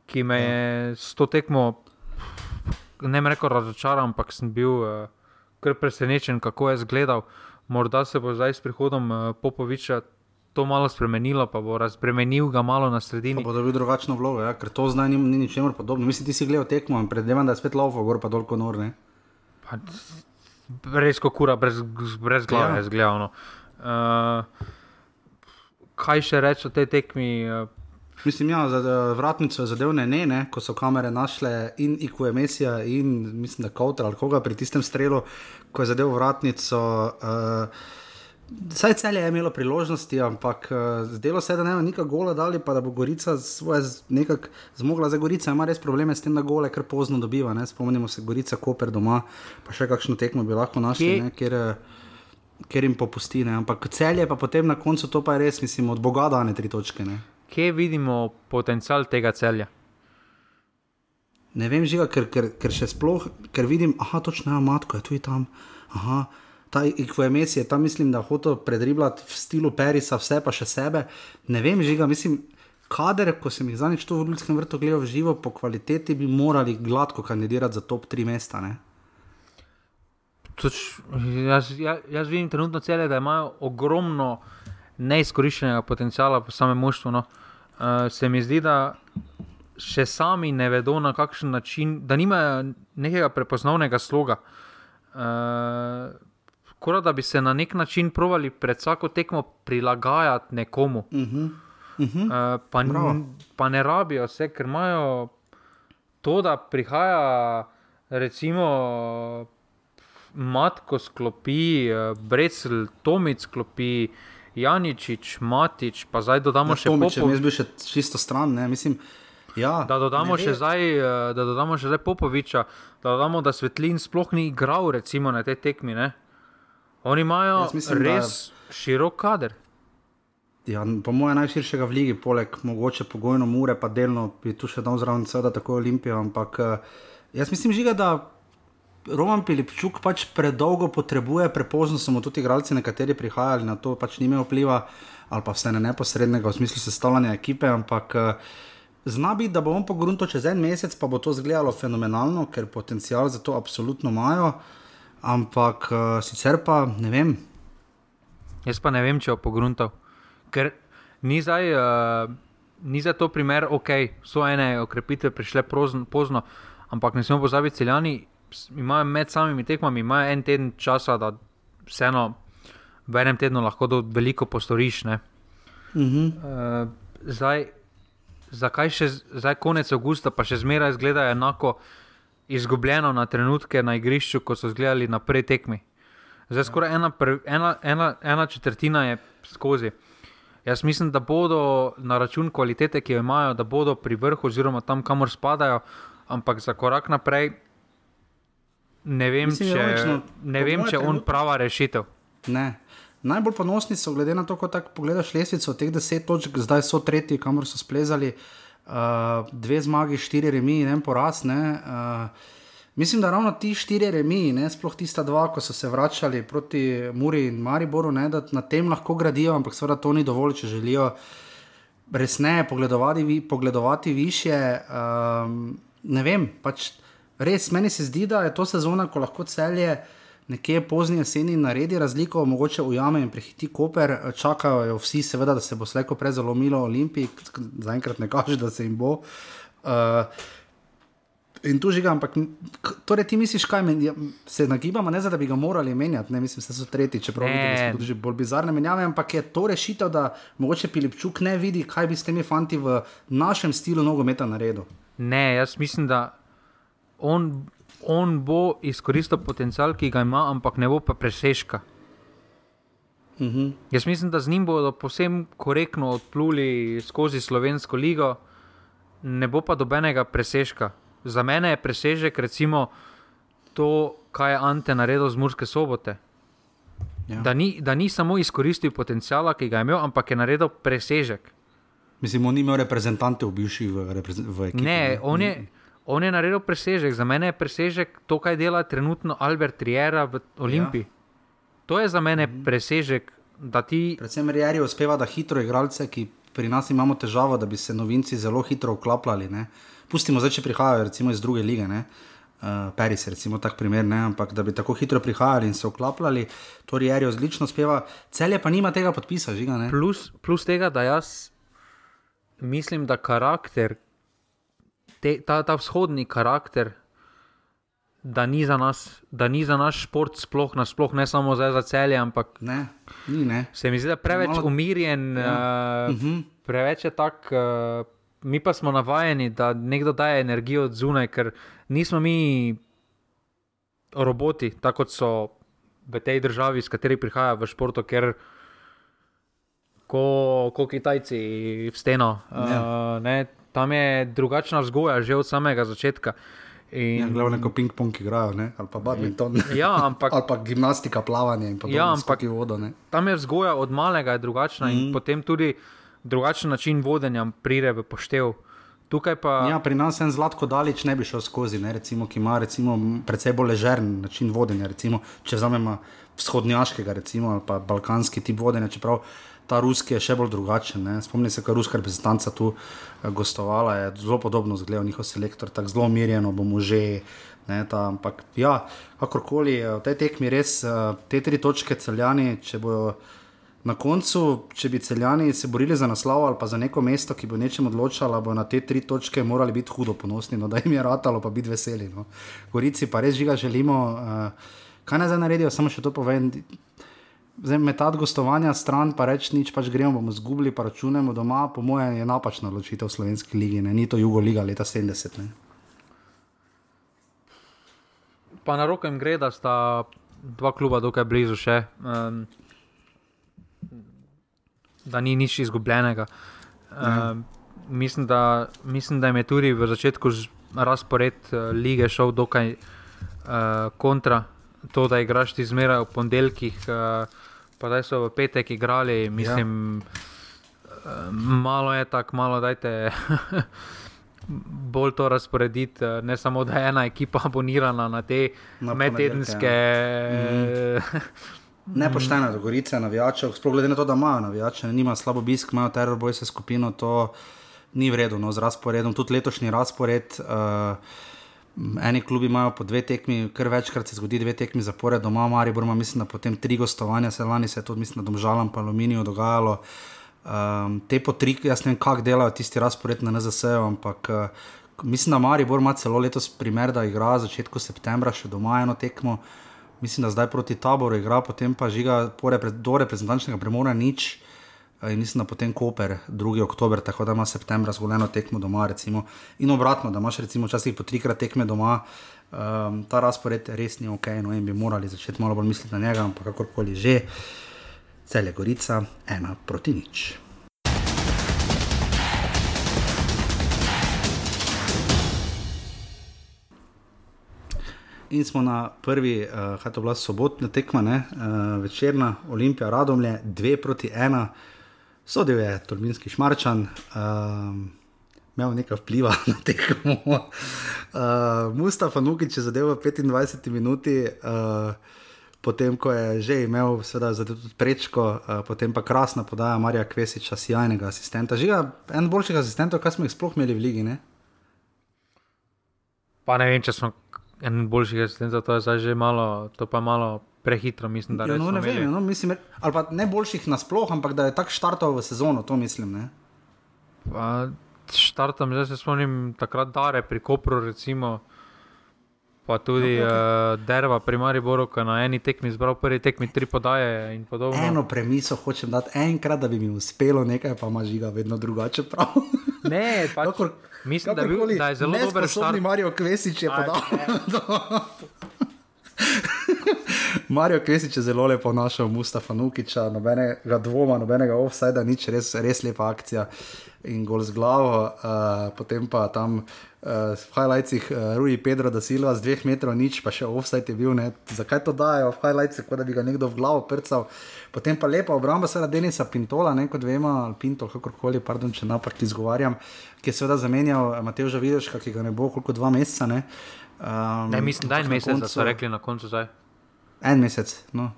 ki me je s to tekmo ne bi rekel razočaran, ampak sem bil kar presenečen, kako je izgledal. Morda se bo zdaj s prihodom Popoviča to malo spremenilo, pa bo razbremenil ga malo na sredini. Pa bo dobil drugačno vlogo, ja? ker to zdaj ni, ni ničemer podobno. Mislim, ti si gledal tekmo in predvidevam, da je spet lovo, gor pa dolgo nor. Pa, res kot kura, brez, brez glave, ja. zgledano. Uh, kaj še reči o tej tekmi? Mislim, ja, za vratnico je zadevne ne, ne, ko so kamere našle in IQ emisija, in mislim, da Kauter ali koga pri tistem strelu, ko je zadev vratnico. Uh, Saj cel je imelo priložnosti, ampak uh, zdelo se je, da ne bo nikakor gola dali, pa da bo Gorica svoje nekako zmogla. Zdaj Gorica ima res probleme s tem, da gole kar pozno dobiva. Ne? Spomnimo se Gorica, Koper doma, pa še kakšno tekmo bi lahko našli, ne, kjer, kjer jim popusti. Ne? Ampak cel je pa potem na koncu to pa je res, mislim, od Boga dane tri točke. Ne? kje vidimo potencial tega celja? Ne vem, žiga, ker, ker, ker še sploh, ker vidim, je točno matko, je tudi tam. Aha, ta IQMS je tam, mislim, da hoče predribljati v stilu Perisa, vse pa še sebe. Ne vem, žiga, mislim, kader, ko sem jih zadnjič v Ljudskem vrtu gledal v živo, po kvaliteti bi morali gladko kandidirati za top 3 mesta. Ne? Toč, jaz, jaz, jaz vidim trenutno cele, da imajo ogromno neizkoriščenega potenciala v samem moštvu. No. Uh, se mi zdi, da še sami ne vedo na kakšen način, da nimajo nekega prepoznavnega sloga. Uh, Kot da bi se na nek način provali pred vsako tekmo prilagajati nekomu. Uh -huh. Uh -huh. Uh, pa, n, pa ne rabijo vse, ker imajo to, da prihaja recimo Matko sklopi, uh, Brecel, Tomic sklopi, Janičič, Matič, pa zdaj dodamo Ja, še Popovič. jaz bi še čisto stran, ne, mislim. Ja, Da dodamo, ne zdaj, eh, da dodamo še zdaj Popoviča, da dodamo, da Svetlin sploh ni igral recimo, na tej tekmi. Ne? Oni imajo mislim, res da... širok kader. Ja, po mojem najširšega v ligi, poleg mogoče pogojno mure, pa delno bi tu še dal zraven, seveda tako Olimpijo. Ampak eh, jaz mislim, žiga, da Roman Pilipčuk pač predolgo potrebuje, prepozno so mu tudi igralci nekateri prihajali, na to pač ni imel vpliva, ali pa vse ne neposrednega v smislu sestavljanja ekipe, ampak eh, zna biti, da bo on pogrunto čez en mesec, pa bo to izgledalo fenomenalno, ker potencial za to absolutno imajo. Ampak uh, sicer pa ne vem, Jaz pa ne vem, če bo pogruntal. Ker ni zdaj, uh, ni zdaj to primer, ok, so ene okrepitve prišle prozno, pozno, ampak ne smemo pozabiti, celjani imajo med samimi tekmami, imajo en teden časa, da vseeno v enem tednu lahko veliko postoriš. Ne? uh -huh. Uh, zdaj, zakaj še zdaj konec avgusta, pa še zmeraj izgleda enako izgubljeno na trenutke na igrišču, kot so izgledali na prej tekmi. Zdaj skoraj ena, prv, ena, ena, ena četrtina je skozi. Jaz mislim, da bodo na račun kvalitete, ki jo imajo, da bodo pri vrhu, oziroma tam, kamor spadajo, ampak za korak naprej. Ne vem, Mislim, če, logično. ne vem, če on prava rešitev. Ne. Najbolj ponosni so, glede na to, ko tako pogledaš lestvico, teh deset točk, zdaj so tretji, kamor so splezali, uh, dve zmagi, štiri remi in en poraz. Ne, uh, mislim, da ravno ti štiri remi, ne, sploh tista dva, ko so se vračali proti Muri in Mariboru, ne, da na tem lahko gradijo, ampak seveda to ni dovolj, če želijo resneje pogledovati, vi- pogledovati više. Um, ne vem, pač res meni se zdi, da je to sezona, ko lahko celje nekje pozni jeseni naredi razliko, mogoče ujame in prehiti Koper, čakajo jo vsi, seveda, da se bo slejko prej zalomilo Olimpiji, zaenkrat ne kaže, da se jim bo. Uh, In tu žiga, ampak torej ti misliš, kaj men, ja, se nagibamo, ne za da bi ga morali menjati, ne mislim, da so tretji, čeprav Ne. videli smo tudi bolj bizarne menjave, ampak je to rešitev, da mogoče Pilipčuk ne vidi, kaj bi s temi fanti v našem stilu nogometa naredil. Ne, jaz mislim, da on, on bo izkoristil potencial, ki ga ima, ampak ne bo pa presežka. Uh -huh. Jaz mislim, da z njim bodo posebno korektno odpluli skozi slovensko ligo, ne bo pa dobenega presežka. Za mene je presežek recimo to, kaj je Ante naredil z Murske sobote. Ja. Da ni, da ni samo izkoristil potencijala, ki ga je imel, ampak je naredil presežek. Mislim, on ni imel reprezentantov bivših v, reprez- v ekipi. Ne, on je, on je naredil presežek. Za mene je presežek to, kaj dela trenutno Albert Riera v Olimpiji. Ja. To je za mene presežek, da ti. Predvsem Rijeri uspeva, da hitro igralce, ki pri nas imamo težavo, da bi se novinci zelo hitro vklapljali. Ne. Pustimo zdaj, če prihajajo recimo iz druge lige. Ne. Uh, Paris je recimo tak primer, ne, ampak da bi tako hitro prihajali in se vklapljali, to Rijeri odlično uspeva. Celje pa nima tega podpisa, žiga. Ne. Plus, plus tega, da jaz mislim, da karakter, te, ta, ta vzhodni karakter, da ni za nas, da ni za naš šport sploh, nasploh ne samo zdaj za celje, ampak Ne, ni ne. se mi zdi, da je preveč Malo- umirjen, ja. uh, Mhm. preveč je tak. Uh, mi pa smo navajeni, da nekdo daje energijo od zunaj, ker nismo mi roboti, tako kot so v tej državi, iz kateri prihaja v športu, ker ko, ko Kitajci v steno. Ja. Uh, ne, tam je drugačna vzgoja že od samega začetka. Ja, In, Glavno, ko ping-pong igrajo, ne? ali pa badminton. (laughs) ja, ampak ali pa gimnastika, plavanje in podobno. Ja, Ja, ampak- vodo. Ne? tam je vzgoja od malega je drugačna mm. in potem tudi drugačen način vodenja pride v poštev. Tukaj pa Ja, pri nas en zlatko daleč ne bi šel skozi, ne, recimo, ki ima recimo, precej bolj ležeren način vodenja. Recimo, če vzamemo vzhodnjaškega recimo, ali pa balkanski tip vodenja, čeprav ta ruski je še bolj drugačen. Ne. Spomnim se, kar ruska reprezentanca tu eh, gostovala, je zelo podobno zgledal njihov selektor, tako zelo umirjeno bomo že. Ne, ta, ampak, ja, kakorkoli, eh, v tej tekmi res eh, te tri točke celjani, če bojo na koncu, če bi celjani se borili za naslov ali pa za neko mesto, ki bo nečem odločalo, bo na te tri točke morali biti hudo ponosni, no, da jim je ratalo, pa biti veseli. No. Gorici pa res žiga želimo, uh, Kaj naj zdaj naredijo, samo še to povem. Zdaj, metati gostovanja stran, pa reči nič, pač gremo, bomo zgubili, pa računamo doma, po mojem, je napačna odločitev v slovenski ligi, ne? ni to Jugo Liga leta 70. Ne? Pa na roko jim gre, da sta dva kluba dokaj blizu še, um, da ni nič izgubljenega. Um, mislim, da, mislim, da jim je tudi v začetku razpored uh, lige šel dokaj uh, kontra. To, da igraš ti zmeraj v ponedeljkih, uh, pa da so v petek igrali, mislim, ja. malo je tako, malo dajte. Bolj to razporediti, ne samo da je ena ekipa abonirana na te na medtedenske. Ja. Mm. Nepoštena do Gorice, navijačev, sploh glede na to, da imajo navijače, nima slabo obisk, imajo teror, boj se skupino, to ni vredno no, z razporedom. Tudi letošnji razpored. Uh, Eni klubi imajo po dve tekmi, kar večkrat se zgodi, dve tekmi zapored, doma, Maribor ima, mislim, da potem tri gostovanja, se lani se je tudi, mislim, da domžalam, pa aluminiju dogajalo. Um, te po tri, jaz ne vem, kako delajo tisti razpored na NZS, ampak uh, mislim, da Maribor ima celo letos primer, da igra začetku septembra še doma eno tekmo. Mislim, da zdaj proti taboru igra, potem pa žiga do reprezentančnega premora nič. Eh, in mislim, da potem Koper, 2. oktober, tako da ima septembra zgolj eno tekmo doma, recimo. in obratno, da imaš recimo včasih po trikrat tekme doma, um, ta razpored res ni ok, no in bi morali začeti malo bolj misliti na njega, ampak kakorkoli že, cel je Gorica, ena proti nič. In smo na prvi, uh, kaj to bila sobotna tekma, ne, uh, večerna, Olimpija, Radomlje, dve proti ena. Sodel je Tolminski šmarčan, um, imel nekaj vpliva (laughs) na tekmo. Uh, Mustafa Nukič je zadeval v 25 minuti, uh, potem ko je že imel tudi prečko, uh, potem pa krasna podaja Marija Kvesiča, sjajnega asistenta. Žiga, en boljših asistentov, kar smo jih sploh imeli v Ligi. Ne? Pa ne vem, če smo en boljših asistentov, to je zdaj že malo, to pa malo prehitro, mislim, da je. Ja, no, ne vem, no, mislim, ali pa ne boljših nasplošno, ampak da je tako štartal v sezono, to mislim. Štartam, zdaj se spomnim takrat, da je pri Kopru, recimo, pa tudi no, okay. uh, Derva, primarni Borok, na eni tekmi zbral prvi tekmi tri podaje in podobno. Eno premiso hočem dati enkrat, da bi mi uspelo nekaj, pa ima žiga vedno drugače prav. (laughs) ne, pač, Kakor, mislim, da, bil, da je zelo dober štart. Marijo Kvesič je podal. (laughs) (laughs) Marijo Kvesič je zelo lepo našel Mustafa Nukiča, nobenega dvoma, nobenega offsajda, nič, res, res lepa akcija in gol z glavo. Uh, potem pa tam uh, v highlightsih uh, Rui Pedro da Silva z dveh metrov nič, pa še offside je bil. Ne? Zakaj to dajo v highlightsih, kot da bi ga nekdo v glavo prcal. Potem pa lepa obramba, seveda Denisa Pintola, ne kot vemo, ali Pintol, kakorkoli, pardon, če napak izgovarjam, ki je seveda zamenjal Mateoža Videška, ki ga ne bo koliko dva meseca. Ne? Um, ne, mislim, da je en mesec, da so rekli na koncu zdaj. En mesec, no.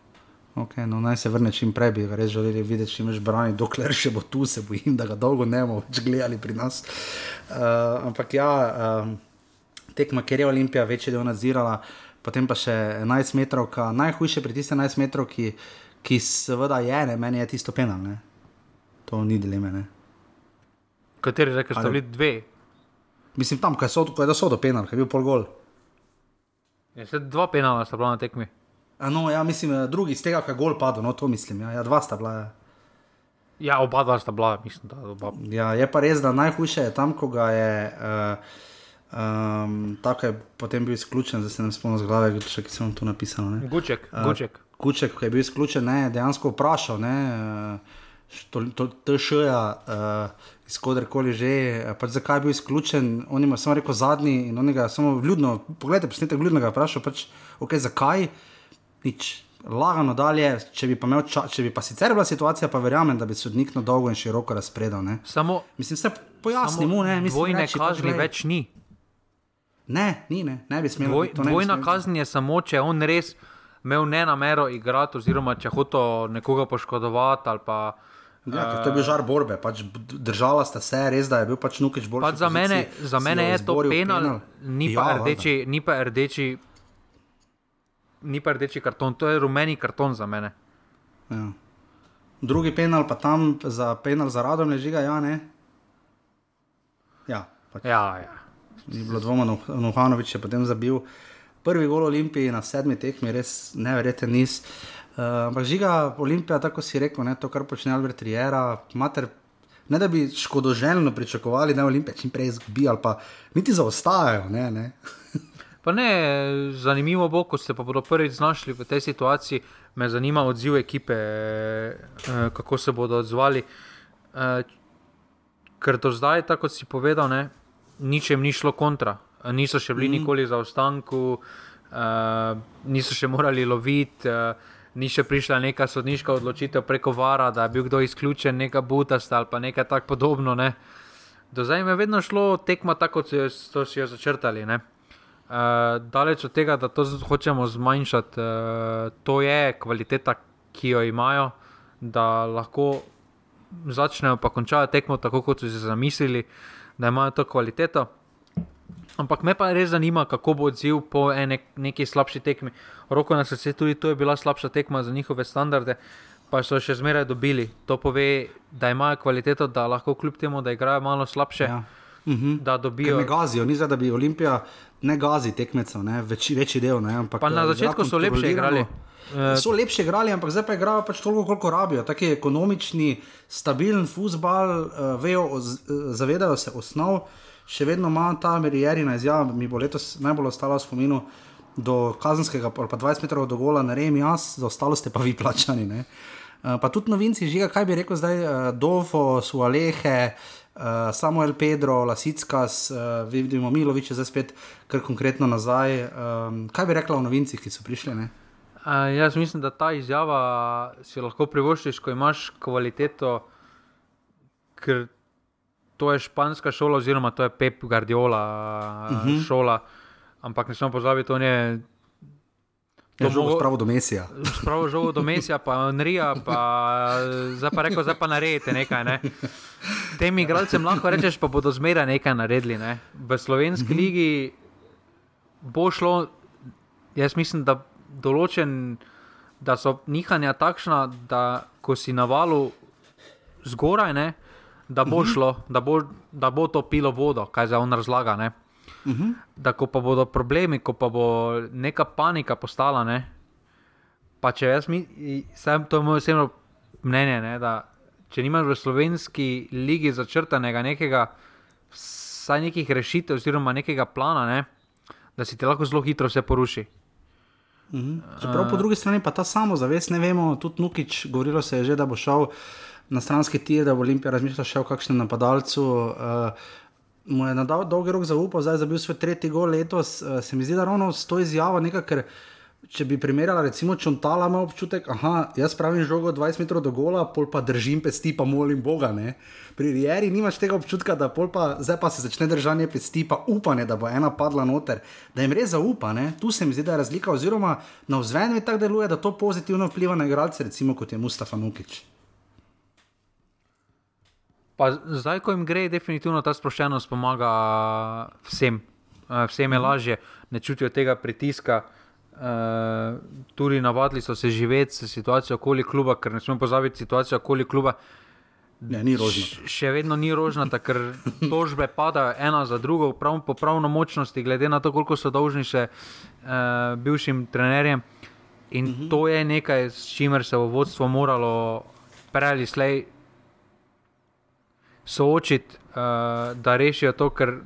Okay, no, naj se vrne čim prej, bi res želeli videti, če imaš branje, dokler še bo tu, se bojim, da ga dolgo ne bomo več gledali pri nas. Uh, ampak ja, um, tekma, ker je Olimpija večji del nadzirala, potem pa še 11 metrov, najhujše pri tistih 11 metrov, ki, ki seveda je, ne, meni je tisto penal, ne. to ni dileme. Ne. Kateri rečeš, da so bili dve? Mislim, tam, kaj so, kaj so do penal, kaj je bil pol gol. Je ja, se dva penala, sta bila na tekmi. No, ja, mislim, eh, drugi iz tega, kaj je gol padel, no to mislim. Ja, ja dva sta bila. Ja. ja, oba dva sta bila, mislim. Da, oba. Ja, je pa res, da najhujše je tam, ko ga je. Uh, Um, tako je potem bil izključen, zdaj se ne spomnim z glave, če sem tu napisal. Ne. Guček, uh, Guček. Guček, ki je bil izključen, je dejansko vprašal, TŠ-ja, uh, iz koderkoli že, pač zakaj je bil izključen. On ima samo rekel zadnji in on ga samo vljudno, pogledajte, posnetek vljudnega vprašal, pač, okay, zakaj nič. Lagano dalje, če bi pa, ča, če bi pa sicer bila situacija, pa verjamem, da bi sodnik na dolgo in široko razpredal. Ne? Samo, mislim, se pojasnimo, ne, mislim, dvojne reči, kazni več ni. Ne, ni, ne, ne bi smel. Dvoj, dvojna kazni je samo, če on res imel ne namero igrati, oziroma če hoče nekoga poškodovati ali pa. Ja, to je bil žar borbe, pač držala sta se, res da je bil pač nukič bolj. Pač za, mene, za mene je to penal, penal. Ni, pa ja, rdeči, ni pa rdeči ni pa rdeči karton, to je rumeni karton za mene. Ja. Drugi penal, pa tam za penal za radom leži ja, ne. Ja, pač. ja, ja. Ni bilo dvoma, Nuhanovič je potem zabil. prvi gol Olimpiji na sedmi tekmi, res neverjeten niz. Uh, ampak žiga Olimpija, tako si rekel, ne, to, kar počne Albert Riera, mater, ne da bi škodoželjno pričakovali, da Olimpija čim prej izgubi ali pa niti zaostajajo. Ne, ne. Pa ne, zanimivo bo, ko se pa bodo prvič znašli v tej situaciji. Me zanima odziv ekipe, eh, kako se bodo odzvali. Eh, ker do zdaj, tako kot si povedal, ne, nič jim ni šlo kontra. Niso še bili mm. nikoli za ostanku, niso še morali loviti ni še prišla neka sodniška odločitev preko vara, da je bil kdo izključen, neka butasta ali pa nekaj tako podobno. Ne. Do zdaj je vedno šlo tekma tako, kot so si jo začrtali. Uh, daleč od tega, da to hočemo zmanjšati, uh, to je kvaliteta, ki jo imajo, da lahko začnejo pa končajo tekmo tako, kot so si zamislili, da imajo to kvaliteto. Ampak me pa res zanima, kako bo odziv po ene, neki slabši tekmi. Roko na srce, tudi to je bila slabša tekma za njihove standarde, pa so še zmeraj dobili. To pove, da imajo kvaliteto, da lahko kljub temu, da igrajo malo slabše, ja. uhum. da dobijo. Ne gazijo, ni za da bi Olimpija ne gazi tekmecev, ne Več, večji del. Ne, ampak, pa na eh, začetku so lepše igrali. Eh, so lepše igrali, ampak zdaj pa igrajo pač toliko, koliko rabijo. Taki ekonomični, stabilen futbal, vejo, zavedajo se osnov še vedno ima ta Merijerina izjava, mi bo letos najbolj ostala v spominu do kazenskega, pa 20 metrov do gola, ne rem jaz, za ostalo ste pa vi plačani. Ne? Eh, pa tudi novinci, žiga, kaj bi rekel zdaj, Dofo, Sualehe, uh, Samuel Pedro, Lasickas, uh, vidimo Milovič, zdaj spet kar konkretno nazaj. Um, kaj bi rekla o novincih, ki so prišli? Uh, jaz mislim, da ta izjava si lahko privoščiš, ko imaš kvaliteto, ker to je španska šola, oziroma to je Pep Guardiola uh mhm. -huh. šola. Ampak ne smemo pozabiti, to je. To je žogo spravo do Mesija. (laughs) Spravo žogo do Mesija, pa Nrija, pa zdaj pa rekel, zdaj pa naredite nekaj. Ne. Tem igralcem lahko rečeš, pa bodo zmeraj nekaj naredili. Ne. V slovenski mhm. -huh. ligi bo šlo, jaz mislim, da določen. Da so nihanja takšna, da ko si na valu zgoraj, ne, da bo mhm. -huh. šlo, da bo, da bo to pilo vodo, kaj za on razlaga. Uh mhm. -huh. Da, ko pa bodo problemi, ko pa bo neka panika postala. Ne? Pa če jaz mi, sem to moj osebno mnenje, ne? da če nimaš v slovenski ligi začrtanega nekega, vsaj nekih rešitev, oziroma nekega plana, ne? da si ti lahko zelo hitro vse poruši. Uh mhm. Čeprav po drugi strani pa ta samozavest, ne vemo, tudi Nukič, govorilo se je že, da bo šel na stranski tir, da bo Olimpija razmišljala še o kakšnem napadalcu. Uh, mu je na dolgi rok zaupal, zdaj je bil svoj tretji gol letos. Uh, se mi zdi, da ravno s to izjavo nekaj, ker če bi primerjala, recimo, čontala, ima občutek, da jaz pravim žogo 20 metrov do gola, pol pa držim pesti, pa molim Boga. Ne? Pri Rieri nimaš tega občutka, da pa, zdaj pa se začne držanje pesti, pa upanje, da bo ena padla noter, da jim res zaupa. Ne? Tu se mi zdi, da je razlika, oziroma na vzven je tako deluje, da to pozitivno vpliva na igralce, recimo kot je Mustafa Nukič. Pa zdaj, ko jim gre, definitivno ta sproščenost pomaga vsem. Eh, vsem je lažje, ne čutijo tega pritiska. Uh, tudi navadili so se živeti s situacijo okoli kluba, ker ne smemo pozabiti situacijo okoli kluba. Ne, ni rožnata. Še vedno ni rožnata, ker (laughs) tožbe padajo ena za drugo, prav, po pravno močnosti, glede na to, koliko so dolžni še uh, bivšim trenerjem. In uh mhm. -huh. to je nekaj, s čimer se bo vodstvo moralo prej ali slej soočiti, uh, da rešijo to, ker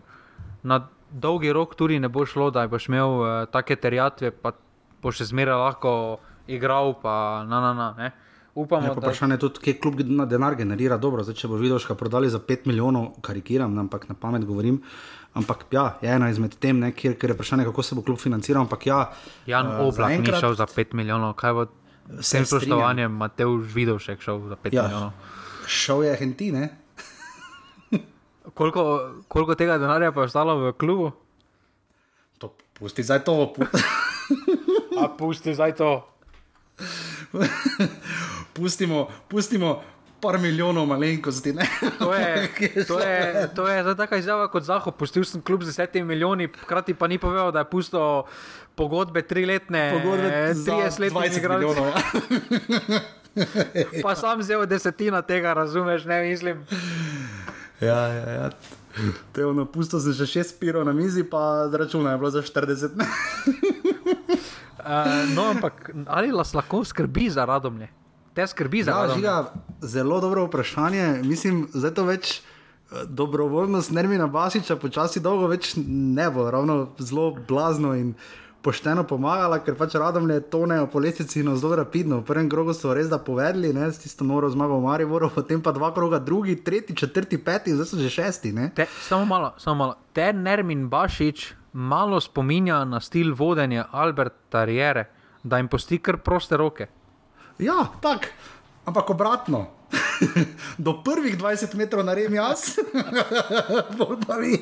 na dolgi rok tudi ne bo šlo, da boš imel uh, take terjatve, pa boš še zmeraj lahko igral. Pa, na, na, na, Upamo, ja, vprašanje je tudi, kje klub na denar generira dobro. Zdaj, če bo videl, da prodali za 5 milijonov, karikiram, ampak na pamet govorim. Ampak ja, je ena izmed tem, ne, kjer, kjer je vprašanje, kako se bo klub financiral. Ampak ja, Jan uh, Oblak enkrat, ni šel za 5 milijonov, kaj bo s tem spoštovanjem, Mateuš Vidovšek šel za 5 ja, milijonov. Šel je Henti, ne? Koliko, koliko tega denarja pa je ostalo v klubu? To pusti zdaj to. A pusti zdaj to. (laughs) pustimo, pustimo. Par milijonov malenkosti. (laughs) To je, to je, to je za taka izjava kot Zahod. Pustil sem klub z desetimi milijoni, hkrati pa ni povedal, da je pusto pogodbe triletne. Pogodbe za 30 let, 20 milijonov. Ja. pa sam vzel desetina tega, razumeš, ne mislim. Ja, ja, ja. To je ono, pusto sem že šest pirov na mizi, pa računaj, je bilo za 40. Uh, (laughs) no, ampak ali vas lahko skrbi za radomlje? Te skrbi za Ja, radomlje. žiga, zelo dobro vprašanje. Mislim, da je to več eh, dobrovoljnost Nermina Basiča, počasi dolgo več ne bo, ravno zelo blazno in pošteno pomagala, ker pač radom le tonejo po lestvici in zelo rapidno. V prvem krogu so res da povedali, ne, s tisto noro zmago v Mariboru, potem pa dva kroga, drugi, tretji, četrti, peti, zdaj so že šesti. Te, samo malo, samo malo. Te Nermin Bašič malo spominja na stil vodenja Alberta Riere, da jim posti kar proste roke. Ja, tako, ampak obratno. (laughs) Do prvih 20 metrov naredim jaz, (laughs) bolj pa vi.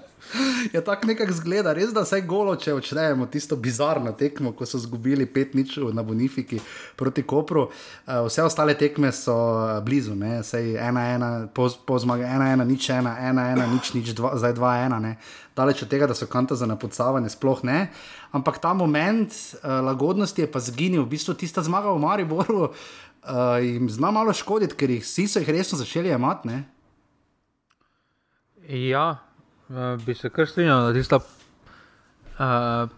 (laughs) (laughs) Ja, tako nekako zgleda, res da vse golo, če odštejemo tisto bizarno tekmo, ko so izgubili 5-0 na Bonifiki proti Kopru. Eh, Vse ostale tekme so eh, blizu, ne? sej 1-1, po, po zmagi 1-1, nič 1, 1-1, nič, nič, dva, zdaj 2-1. ne. Daleč od tega, da so kanta za napucavanje, sploh ne. Ampak ta moment uh, lagodnosti je pa zginil, v bistvu tista zmaga v Mariboru uh, jim zna malo škoditi, ker jih vsi so jih resno začeli imati. ne. Ja, eh, bi se kar strinjal, da tista uh,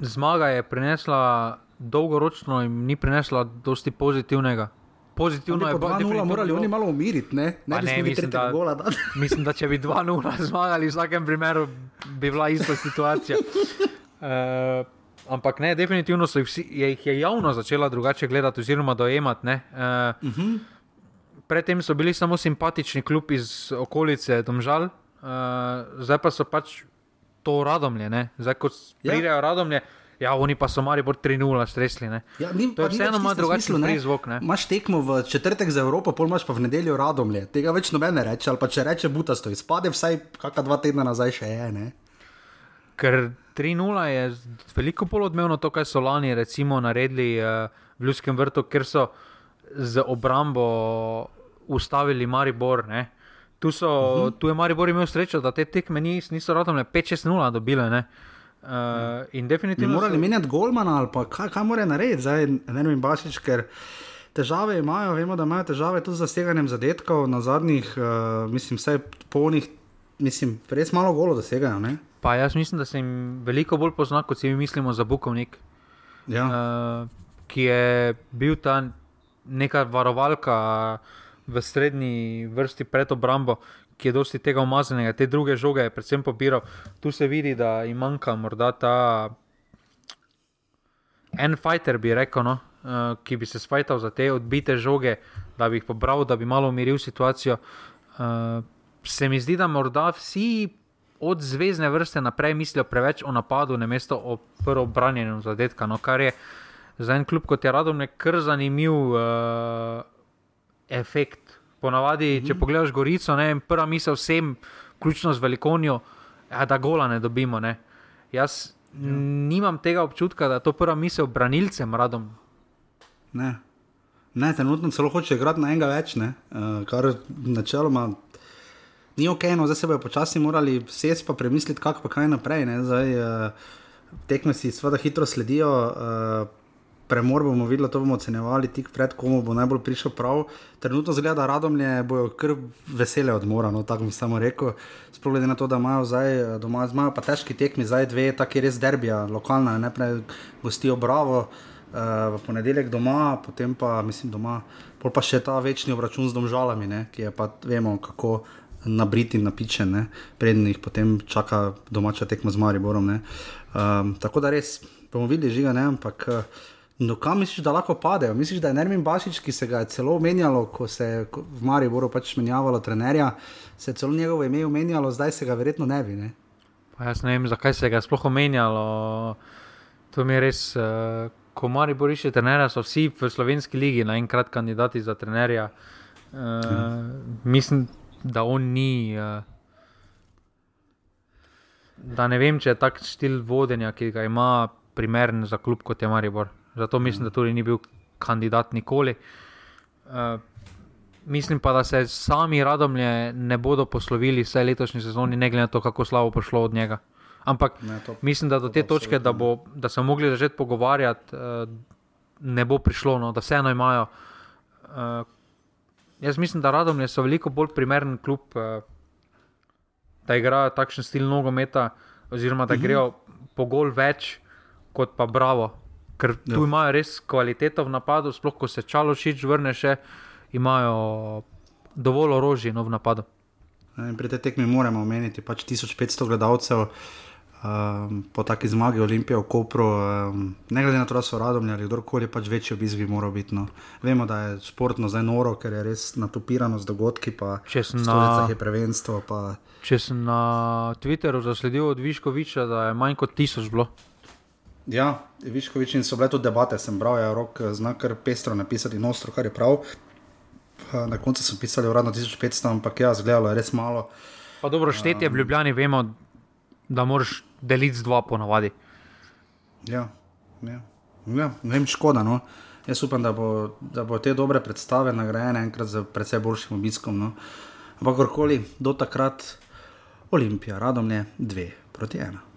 zmaga je prinesla dolgoročno in ni prinesla dosti pozitivnega. Pozitivno je po 2-0 definitivno morali bilo- oni malo umiriti, ne, ne ne, mislim, da- gola dati. (laughs) Mislim, da če bi 2-0 zmagali, v vsakem primeru bi bila ista situacija. Uh, (laughs) ampak ne, definitivno so jih, vsi, je, jih je javno začela drugače gledati, oziroma dojemati. ne. Uh, uh -huh. Predtem so bili samo simpatični klub iz okolice Domžal, uh, zdaj pa so pač to radomlje. Ne? Zdaj, ko Ja. pridejo radomlje, ja, oni pa so Maribor 3-0 stresli. Ne? Ja, ni, To je vseeno tisto drugačen prizvok. Imaš tekmo v četrtek za Evropo, pol imaš pa v nedeljo radomlje. Tega več noben ne reče, ali pa če reče butasto, izpade vsaj kakšna dva tedna nazaj še je. Ne? Ker 3-0 je veliko bolj odmevno to, kar so lani recimo naredili uh, v Ljudskem vrtu, ker so z obrambo ustavili Maribor. Ne. Tu, so, uh -huh. tu je Maribor imel srečo, da te tekme nis, niso rodom le 5-6-0 dobile. Ne. Uh, in definitivno morali so- menjati Golmana ali pa kaj, kaj mora narediti zdaj, ne vem, Bašič, ker težave imajo, vemo, da imajo težave tudi z zaseganjem zadetkov na zadnjih, uh, mislim, vsaj polnih, mislim, res malo golo dosegajo. Ne? Pa jaz mislim, da se jim veliko bolj pozna, kot si mi mislimo za Bukovnik. Ja. uh, ki je bil ta neka varovalka v srednji vrsti pred obrambo, ki je dosti tega umazanega, te druge žoge je predvsem pobiral. Tu se vidi, da jim manjka morda ta en fighter, bi rekel, no, uh, ki bi se spajtal za te odbite žoge, da bi jih pobral, da bi malo umiril situacijo. Uh, se mi zdi, da morda vsi od zvezdne vrste naprej mislijo preveč o napadu, namesto o prvem branjenju zadetka. No, kar je za en klub kot je Radom kar zanimiv uh, efekt. Ponavadi, -hmm. če pogledaš Gorico, ne, prva misel vsem, vključno z Velikonijo, ja, da gola ne dobimo. Ne. Jaz ja. nimam tega občutka, da je to prva misel branilcem Radom. Ne. ne, trenutno celo hoče igrati na enega več, ne? uh, kar načeloma ni ok, no zdaj se bojo počasi morali sesti pa premisliti, kako pa kaj naprej. ne. Zdaj, uh, tekme si seveda hitro sledijo. Uh, Premor bomo videli, to bomo ocenjevali tik pred, komu bo najbolj prišel prav. Trenutno zgleda, da radomlje bojo kar vesele odmora, no, tako bi samo rekel. Sploh glede na to, da imajo zdaj doma, imajo pa težki tekmi, zdaj dve, taki res derbija, lokalna, najprej gostijo Bravo, uh, v ponedeljek doma, potem pa mislim doma, pol pa še ta večni obračun z domžalami, ne, ki je pa vemo, kako nabrit in napičen, ne, preden jih potem čaka domača tekma z Mariborom. ne. Um, tako da res bomo videli, žiga ne, ampak. Uh, No, kam misliš, da lahko padejo? Misliš, da je Nermin Bašič, ki se ga je celo omenjalo, ko se je v Mariboru pač menjavalo trenerja, se je celo njegovo ime omenjalo, zdaj se ga verjetno ne bi. Ne? Pa jaz ne vem, zakaj se ga je sploh omenjalo. To mi je res, uh, ko Mari boriše trenera, so vsi v slovenski ligi naenkrat kandidati za trenerja. Uh, hmm. Mislim, da on ni. Uh, da ne vem, če je tak stil vodenja, ki ga ima, primeren za klub kot je Maribor. Zato mislim, da tudi ni bil kandidat nikoli. Uh, mislim pa, da se sami radomlje ne bodo poslovili vse letošnje sezoni, ne glede na to, kako slabo prišlo od njega. Ampak Ne, to- mislim, da do te to točke, da, bo, da so mogli začeti pogovarjati, uh, ne bo prišlo, no, da vseeno imajo. Uh, jaz mislim, da Radomlje so veliko bolj primeren klub, uh, da igrajo takšen stil nogometa, oziroma da Mhm. grejo po gol več kot pa Bravo. Ker tu Ja. imajo res kvaliteto v napadu, sploh ko se Čalošič vrne še, imajo dovolj orožja no, v napadu. In pri tej tekmi moramo omeniti pač 1500 gledalcev. Um, po taki zmagi Olimpije v Kopru, um, ne glede na to, da so radomlji ali kdorkoli, pač večji obisk bi moral biti. No. Vemo, da je športno zdaj noro, ker je res natopirano z dogodki, pa Če sem na- stolicah je prvenstvo. Pa, Če sem na Twitteru zasledil od Viškoviča, da je manj kot tisoč bilo. Ja, Viškovič in so bile tudi debate, sem bral, je rok znak kar pestro napisati in ostro, kar je prav. Na koncu so pisali uradno 1500, ampak ja, zgledalo je res malo. Pa dobro, štetje v Ljubljani vemo, da moraš deliti z dva ponavadi. Ja, ja. ja ne vem, škoda. No. Jaz upam, da bo, da bo te dobre predstave nagrajene enkrat z precej boljšim obiskom. No. Ampak kakorkoli, do takrat Olimpija, radomlje, dve proti ena.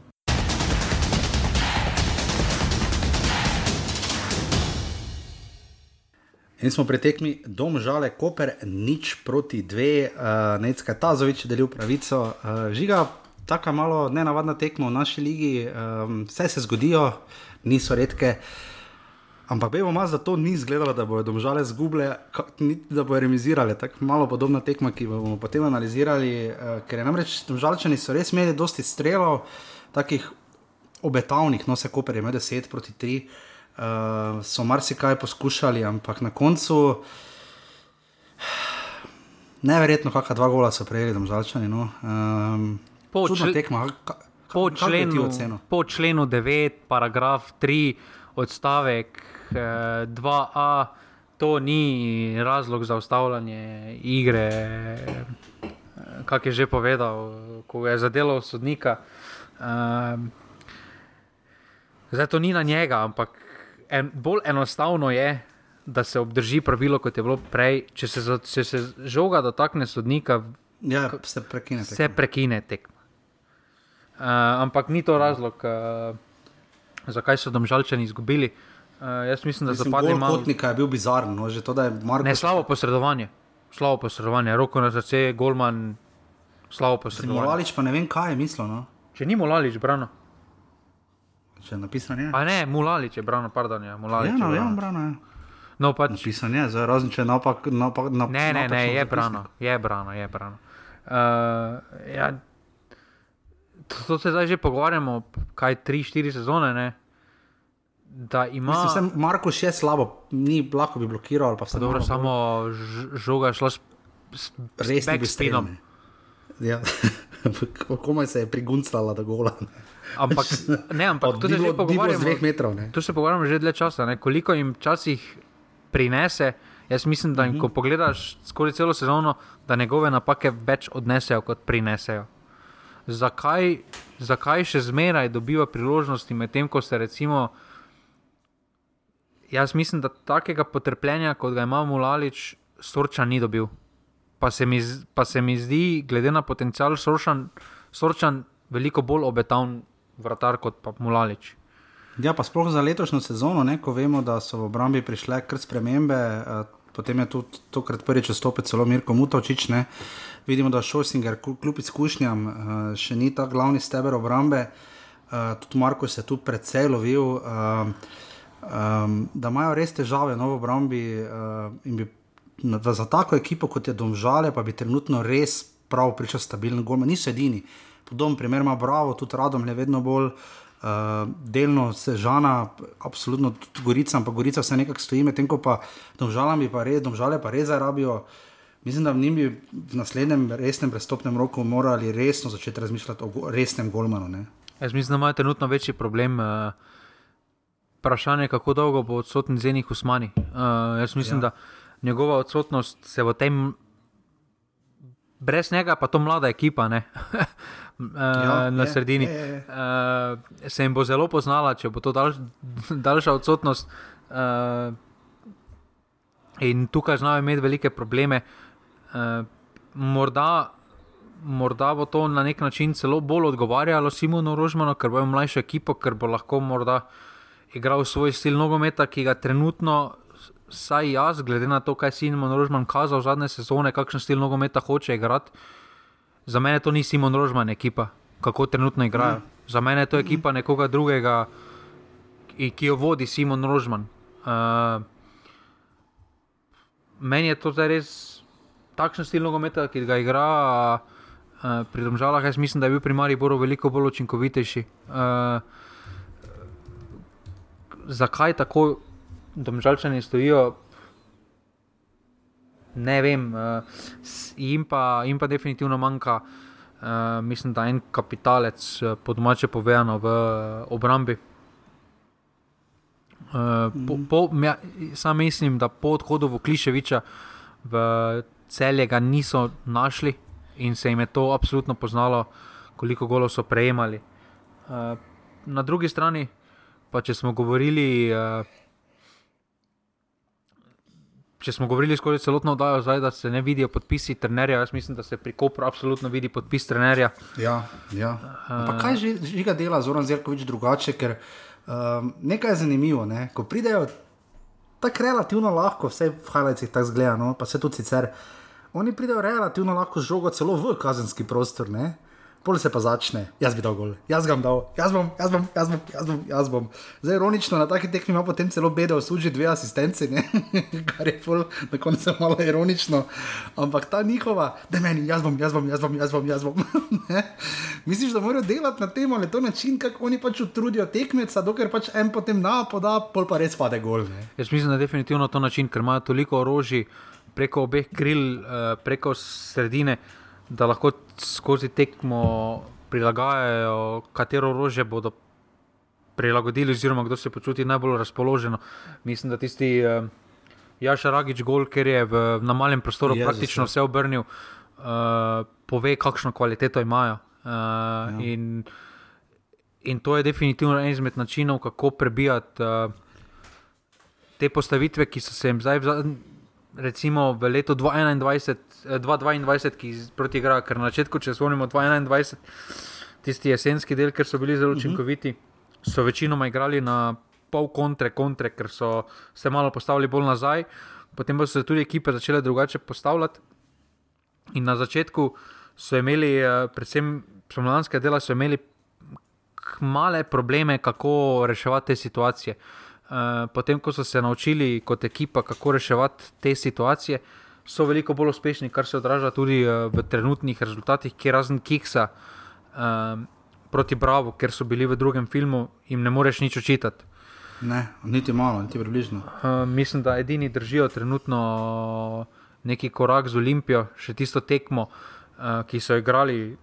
In smo pretekli dom žale, Koper, nič proti dve, uh, Necka Tazovič je delil pravico. Uh, žiga, tako malo nenavadna tekma v naši ligi, um, vse se zgodijo, niso redke. Ampak vemo, da to ni izgledalo, da bodo domžale zgubile, niti da bodo remisirale. Tako malo podobna tekma, ki bomo potem analizirali, uh, ker je namreč domžalčani so res imeli dosti strelov, takih obetavnih, no se Koper je imel 10 proti 3. Uh, so marsikaj poskušali, ampak na koncu, (sighs) neverjetno, kakšna dva gola so prejeli, da žalčani. No. Um, Po čle- tekma. Ka, ka, Po členu, po členu 9, paragraf 3, odstavek eh, 2a, to ni razlog za ustavljanje igre, eh, kak je že povedal, ko je zadelo sodnika. Eh, zdaj to ni na njega, ampak en, bolj enostavno je, da se obdrži pravilo, kot je bilo prej. Če se, za- če se žoga dotakne sodnika, Ja, se prekine. se tekma. prekine tekma. Uh, ampak ni to razlog, uh, zakaj so domžalčani izgubili. Uh, jaz mislim, da Mislim, padli gol malo. Kotnika je bil bizaren, no, že to, da je Marko Ne, slabo posredovanje. Slabo posredovanje, roko na srce, Golman, slabo posredovanje. Simulalič, pa ne vem, kaj je mislil. No. Če ni Mulalič, brano. Če je napisan je. A ne, Mulalič je brano, pardon, ja, Mulalič. Ja, je no, ja, brano. brano je. No, pač, Napisan je, zdaj razen če je napak. napak, napak ne, ne, ne, je brano, je brano, je brano. Uh, ja, to, to se zdaj že pogovarjamo, kaj tri, štiri sezone, ne? Da ima. Mislim, sem, Marko še slabo, ni lahko bi blokiral ali pa vse Dobro, samo žoga je šla s, s, res s backspinom. Ja, (laughs) komaj se je priguncala do gola. Ampak, ne, ampak to se že Od dveh pogovarjamo. metrov. Ne? To se pogovarjamo že dlje časa, ne? koliko jim včasih prinese. Jaz mislim, da jim, ko pogledaš skoraj celo sezono, da njegove napake več odnesejo, kot prinesejo. Zakaj, zakaj še zmeraj dobiva priložnosti, medtem ko se recimo. Jaz mislim, da takega potrpljenja, kot ga ima Mulalič, Sorčan ni dobil. Pa se mi, pa se mi zdi, glede na potencial Sorčan, Sorčan veliko bolj obetaven vratar kot pa Mulalič. Ja, pa sploh za letošnjo sezono, ne, ko vemo, da so v obrambi prišle kar spremembe, eh, potem je tudi tokrat prvič vstopil celo Mirko Mutovčič. Ne. Vidimo, da Šosinger, kljub izkušnjam, eh, še ni ta glavni steber obrambe, eh, tudi Marko se je tu precej lovil. eh, Um, da imajo res težave no, v obrambi uh, in bi za tako ekipo, kot je Domžale, pa bi trenutno res prav pričal stabilen gol. Niso edini. Podoben primer ima Bravo, tudi Radom je vedno bolj. Uh, delno se žana, absolutno tudi Gorica, ampak Gorica vse nekako stoji, medtem ko pa domžalami pa res, domžale pa res zarabijo. Mislim, da v njim bi v naslednjem resnem prestopnem roku morali resno začeti razmišljati o go, resnem golmanu. Ne? Jaz mislim, da imajo trenutno večji problem. Uh, vprašanje, kako dolgo bo odsoten Zenih Usmani. Uh, jaz mislim, ja. da njegova odsotnost se v tem, brez njega pa to mlada ekipa, ne. (laughs) uh, ja, na je, sredini. je, je, je. Uh, se jim bo zelo poznala, če bo to dalj, (laughs) daljša odsotnost. Uh, in tukaj znajo imeti velike probleme. Uh, morda, morda bo to na nek način celo bolj odgovarjalo Simonu Rožmanu, ker bo imel mlajšo ekipo, ker bo lahko morda igral svoj stil nogometa, ki ga trenutno saj jaz, glede na to, kaj Simon Rožman kazal zadnje sezone, kakšen stil nogometa hoče igrati, za mene to ni Simon Rožman ekipa, kako trenutno igrajo. Mm. Za mene je to ekipa nekoga drugega, ki jo vodi Simon Rožman. Uh, meni je to res takšen stil nogometa, ki ga igra. Uh, pri Domžalah jaz mislim, da je bil pri Mariboru veliko bolj učinkovitejši. Uh, zakaj tako domžalčani stojijo, ne vem. Uh, in, pa, in pa definitivno manjka, uh, mislim, da en kapitalec, uh, po domače povedano, v uh, obrambi. Uh, po, po, ja, sam mislim, da po odhodu v Kliševiča v celje ga niso našli in se jim je to absolutno poznalo, koliko golov so prejemali. Uh, na drugi strani, pa če smo govorili. Če smo govorili skozi celotno oddajo, zdaj, da se ne vidijo podpisi trenerja, jaz mislim, da se pri Kopru absolutno vidi podpis trenerja. Ja, ja. Uh, kaj že žiga dela Zoran Zirkovič drugače, ker um, nekaj je zanimivo, ne? ko pridejo tako relativno lahko, vse v Hajlajcih tako zgleda, no? pa se tudi sicer. Oni pridejo relativno lahko z žogo celo v kazenski prostor. Ne? Pol se pa začne, jaz bi dal gol, jaz ga bom dal, jaz bom, jaz bom, jaz bom, jaz bom. Jaz bom. Zdaj, ironično, na taki tekmi ima potem celo bedo, služi dve asistenci, (laughs) kar je pol, na koncu malo ironično. Ampak ta njihova, da meni, jaz bom, jaz bom, jaz bom, jaz bom. Jaz bom. (laughs) Misliš, da morajo delati na tem ali to način, kako oni pač utrudijo tekmeca, dokler pač en potem na poda, pol pa res pade gol. Ne? Jaz mislim, da je definitivno to način, ker imajo toliko orožij preko obeh kril, eh, preko sredine da lahko skozi tekmo prilagajajo, katero orožje bodo prilagodili, oziroma kdo se počuti najbolj razpoložen. Mislim, da tisti uh, Jaša Ragič, gol, ker je v, na malem prostoru Jezus, praktično ja. vse obrnil, uh, pove, kakšno kvaliteto imajo. Uh, ja. in, in to je definitivno en izmed načinov, kako prebijati uh, te postavitve, ki so se jim zdaj v zadnjem recimo v letu 2021, 2022, eh, ki proti igra, ker na začetku, če spomnimo 2021, tisti jesenski del, ker so bili zelo mhm. učinkoviti, so večinoma igrali na pol kontre, kontre, ker so se malo postavili bolj nazaj, potem pa so se tudi ekipe začele drugače postavljati. In na začetku so imeli, eh, predvsem spomladanske dela, so imeli male probleme, kako reševati te situacije. Eh, potem, ko so se naučili kot ekipa, kako reševati te situacije, so veliko bolj uspešni, kar se odraža tudi uh, v trenutnih rezultatih, ki razen Kiksa uh, proti Bravo, ker so bili v drugem filmu, jim ne moreš nič očitati. Ne, niti malo, niti približno. Uh, mislim, da edini držijo trenutno neki korak z Olimpijo, še tisto tekmo, uh, ki so igrali,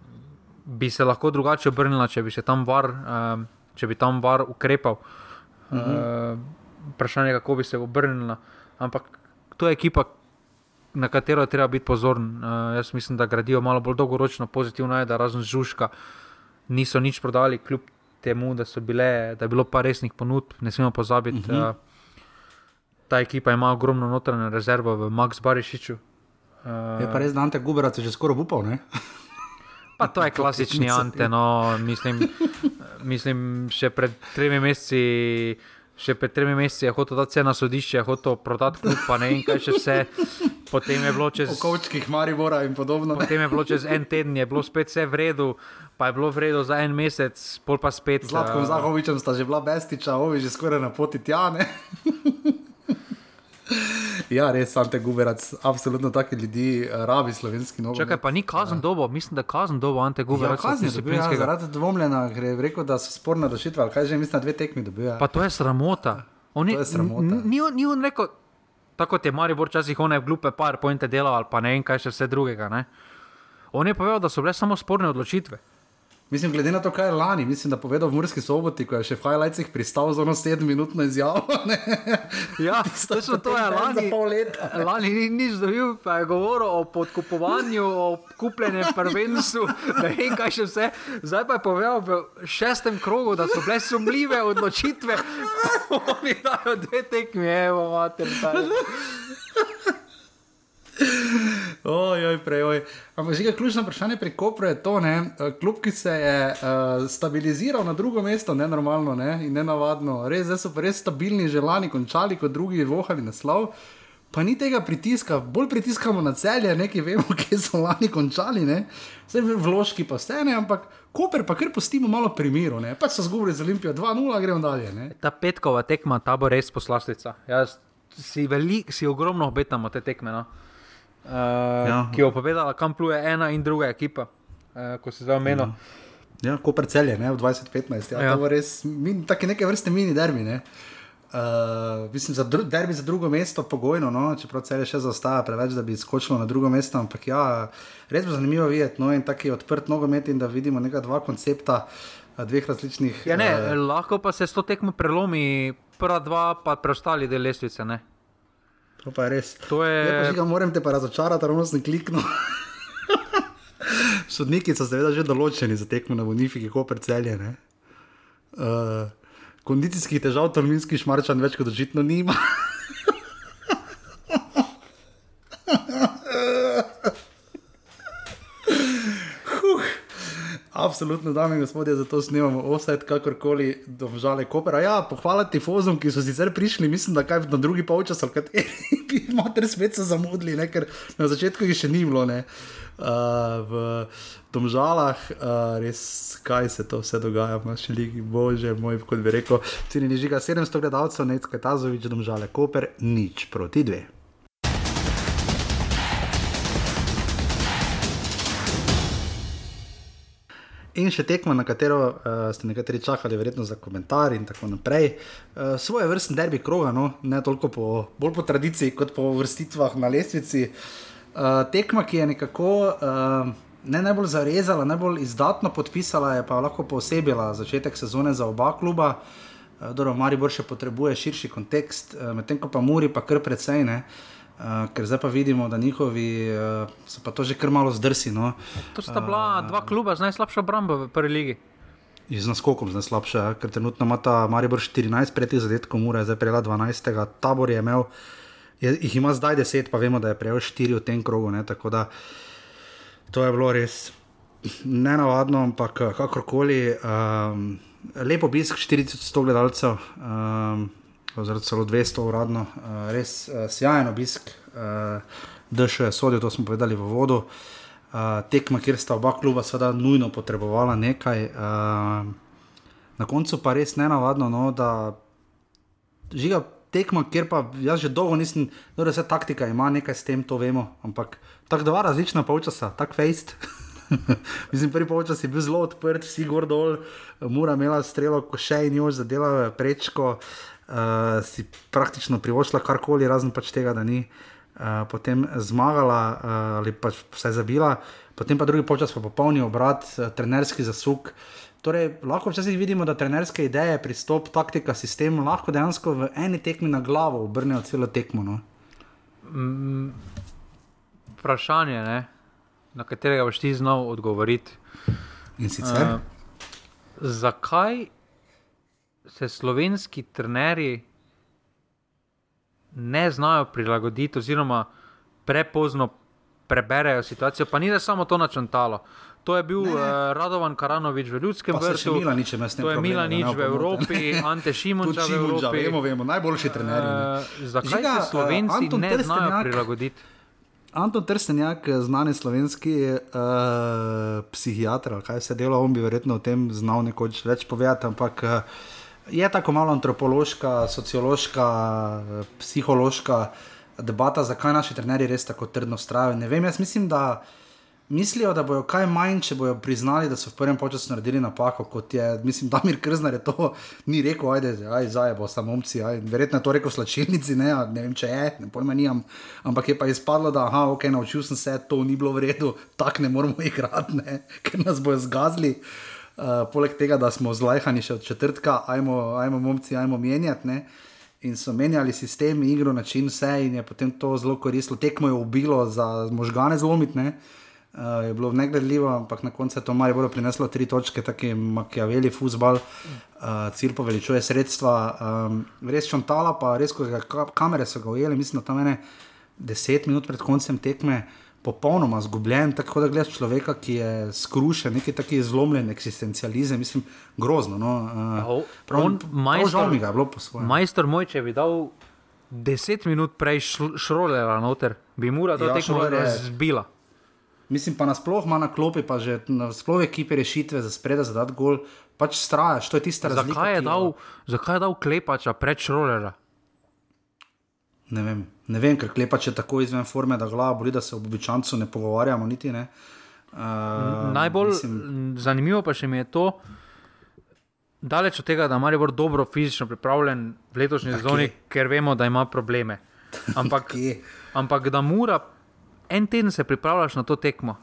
bi se lahko drugače obrnila, če bi se tam var, uh, če bi tam var ukrepal. Uh, Uh -huh. uh, vprašanje je, kako bi se obrnila. Ampak to je ekipa, na katero je treba biti pozoren. Uh, jaz mislim, da gradijo malo bolj dolgoročno, pozitivno je, da razen žužka niso nič prodali, kljub temu, da, bile, da je bilo pa resnih ponudb, ne smemo pozabiti. Uh -huh. uh, ta ekipa ima ogromno notranje rezervo v Max Barišiču. Uh, je pa res, da Ante Guberac je že skoraj upal. Pa to je klasični ante, no, mislim, mislim, še pred tremi meseci. Še pred tremi meseci je hotel dati cena sodišče, hotel prodati klub, pa ne vem kaj še vse. Potem je bilo čez. Kočkih, Maribora in podobno. Potem je bilo čez en teden, je bilo spet vse v redu, pa je bilo v redu za en mesec, pol pa spet. Zlatko uh, Zahovičem sta že bila bestiča, ovi že skoraj na poti tja, ne? Ja, res, Ante Guberac, absolutno taki ljudi eh, rabi slovenski novinar. Čakaj, pa ni kazen dobo, mislim, da kazen dobo Ante Guberac. Ja, kazen je dobil, ja, zaradi dvomljena, ker je rekel, da so sporna rešitva, ali kaj že mislim, da dve tekmi dobijo. Ja. Pa to je sramota. On to je sramota. Ni, ni on rekel, tako kot je Maribor časih one glupe par pointe delal, ali pa ne vem kaj še vse drugega. Ne? On je povedal, da so bile samo sporne odločitve. Mislim, glede na to, kaj je lani, mislim, da povedal v Murski soboti, ko je še v highlightsih pristal za eno sedemminutno izjavo. (laughs) ja, (laughs) to je to, je lani. Lani ni nič dobil, pa je govoril o podkupovanju, o kupljenem prvenstvu, (laughs) ne vem kaj še vse. Zdaj pa je povedal v šestem krogu, da so bile sumljive odločitve, oni dajo dve tekmi, evo, mater. Ojoj, prej, oj. Ampak je ključno vprašanje pri Kopru je to, ne, eh, klub, ki se je uh, stabiliziral na drugo mesto, ne normalno ne, in ne navadno. Res, so res stabilni, že lani končali kot drugi, vohali naslov. Pa ni tega pritiska, bolj pritiskamo na celje, nekaj vemo, (laughs) kje so lani končali, vse vložki pa vse ne, ampak Koper pa kar pustimo malo primiru, pa so zgubili z Olimpijo 2-0, gremo dalje. Ne. Ta petkova tekma, ta bo res poslastica. Jaz si, velik, si ogromno obetamo te tekme. No. Uh, ja. Ki je povedala, kam pluje ena in druga ekipa, uh, ko se zdaj omenil. Ja, ja ko precelje, ne, v 2015. Ja, ja. To je res, tako neke vrste mini derbi. Ne. Uh, mislim, za derbi za drugo mesto, pogojno, no, čeprav celje še zaostaja preveč, da bi skočilo na drugo mesto. Ampak ja, res bo zanimivo videti no, in tako je odprt nogomet in da vidimo neka dva koncepta. Dveh različnih. Ja, ne, uh, lahko pa se s to tekmo prelomi, prva dva, pa preostali del lestvice. Ne? To pa je res. To je... Je, pa, moram te pa razočarati, ravno sem kliknil. (laughs) Sodniki so seveda že določeni za tekmo na Bonifiki, kako preceljene. Uh, kondicijskih težav, tolminski šmarčan več kot očitno nima. (laughs) Absolutno, dame in gospodje, zato snimamo vse, kakorkoli, domžale kopera. Ja, pohvala ti fozom, ki so sicer prišli, mislim, da kaj na drugi polčas, ali kaj (laughs) bi imate spet se zamudili, ne? ker na začetku jih še ni bilo. Ne? Uh, v domžalah, uh, res kaj se to vse dogaja, imaš še ligi, bože moj, kot bi rekel, ceni žiga 700 gledalcev, nekaj tazovič, domžale, koper, nič proti dve. In še tekmo, na katero uh, ste nekateri čakali, verjetno za komentar in tako naprej. Uh, svoje vrstne derbi kroga, no? ne toliko po, bolj po tradiciji, kot po vrstitvah na lestvici. Uh, tekma, ki je nekako uh, ne najbolj zarezala, najbolj izdatno podpisala, je pa lahko posebila začetek sezone za oba kluba. Uh, Dobro, Maribor še potrebuje širši kontekst, uh, medtem ko pa Muri pa kar precej. Uh, Uh, ker zdaj pa vidimo, da njihovi uh, so pa to že kar malo zdrsi. No. To sta bila uh, dva kluba z najslabšo obrambo v prvi ligi. Z naskokom z najslabše, ker trenutno ima ta Maribor 14 pretih zadetkov, mora zdaj prejela 12. Tabor je imel, je, jih ima zdaj 10, pa vemo, da je prejel 4 v tem krogu. Ne, tako da to je bilo res nenavadno, ampak kakorkoli. Um, lepo obisk 40-100 gledalcev. Um, oziroma celo 200 uradno, uh, res uh, sjajen obisk, uh, da še sodijo, to smo povedali v vodu. Uh, tekma, kjer sta oba kluba, seveda, nujno potrebovala nekaj. Uh, na koncu pa res ne navadno, no, da žiga tekma, kjer pa jaz že dolgo nisem, da se taktika ima nekaj s tem, to vemo. Ampak tako dva različna polčasa, tako fejst. (laughs) Mislim, prvi polčas je bil zelo odprt, vsi gor dol, mora imela strelo, ko še in jo zadela prečko. Uh, si praktično privoščila karkoli, razen pač tega, da ni uh, potem zmagala uh, ali pač vse zabila, potem pa drugi počas pa popolni obrat, uh, trenerski zasuk. Torej, lahko včasih vidimo, da trenerske ideje, pristop, taktika, sistem lahko dejansko v eni tekmi na glavo obrnejo celo tekmo. No? Mm, vprašanje, ne? na katerega boš ti znal odgovoriti. In sicer? Uh, zakaj se slovenski trenerji ne znajo prilagoditi, oziroma prepozno preberejo situacijo. Pa ni da samo to načrtalo. To je bil uh, Radovan Karanovič v ljudskem vrtu. To je Milanič v Evropi, Ante Šimunča v Evropi. Vemo, vemo, najboljši trenerji. Uh, zakaj Žiga, se Slovenci uh, ne znajo prilagoditi? Anton Trstenjak, znani slovenski uh, psihiater, kaj se dela, on bi verjetno o tem znal nekoč več povedati, ampak uh, je tako malo antropološka, sociološka, psihološka debata, zakaj naši trenerji res tako trdno stravijo. Ne vem, jaz mislim, da mislijo, da bojo kaj manj, če bojo priznali, da so v prvem času naredili napako, kot je, mislim, da Mir Krznar je to (laughs) ni rekel, ajde, aj, zdaj bo samo omci, aj, verjetno je to rekel slačilnici, ne, ne vem, če je, ne pojma nimam, ampak je pa izpadlo, da, aha, ok, naučil sem se, to ni bilo v redu, tak ne moramo igrati, ne, (laughs) ker nas bojo zgazili. Uh, poleg tega, da smo zlajhani še od četrtka, ajmo, ajmo momci, ajmo menjati. Ne? In so menjali sistem, igro, način, vse, in je potem to zelo koristilo. Tekmo je ubilo za možgane zlomiti, uh, je bilo negledljivo, ampak na koncu je to malo bolj prineslo tri točke, tako je Machiavelli, futbal, uh, cilj poveličuje sredstva. Um, res čontala, pa res, ko ga kamere so ga ujeli, mislim, da tam ene deset minut pred koncem tekme. Popolnoma zgubljen, tako da gledaš človeka, ki je skrušen, neki taki zlomljen eksistencializem, mislim, grozno. No. Uh, prav, prav žal mi ga je bilo po svojem. Majster moj, če bi dal deset minut prej šrolera noter, bi mora to ja, tekmo razbila. Mislim pa nasploh ima na klopi, pa že nasploh ekipe rešitve za spredaj za dat gol, pač strajaš, to je tista razlika. Zakaj je dal, zakaj je dal klepača pred šrolera? Ne vem, ne vem, ker klepač je tako izven forme, da glava boli, da se ob običancu ne pogovarjamo niti ne. Uh, Najbolj mislim... zanimivo pa še mi je to, daleč od tega, da ima Maribor dobro fizično pripravljen v letošnji sezoni, ker vemo, da ima probleme. (laughs) Ampak, ampak da mora en teden se pripravljaš na to tekmo.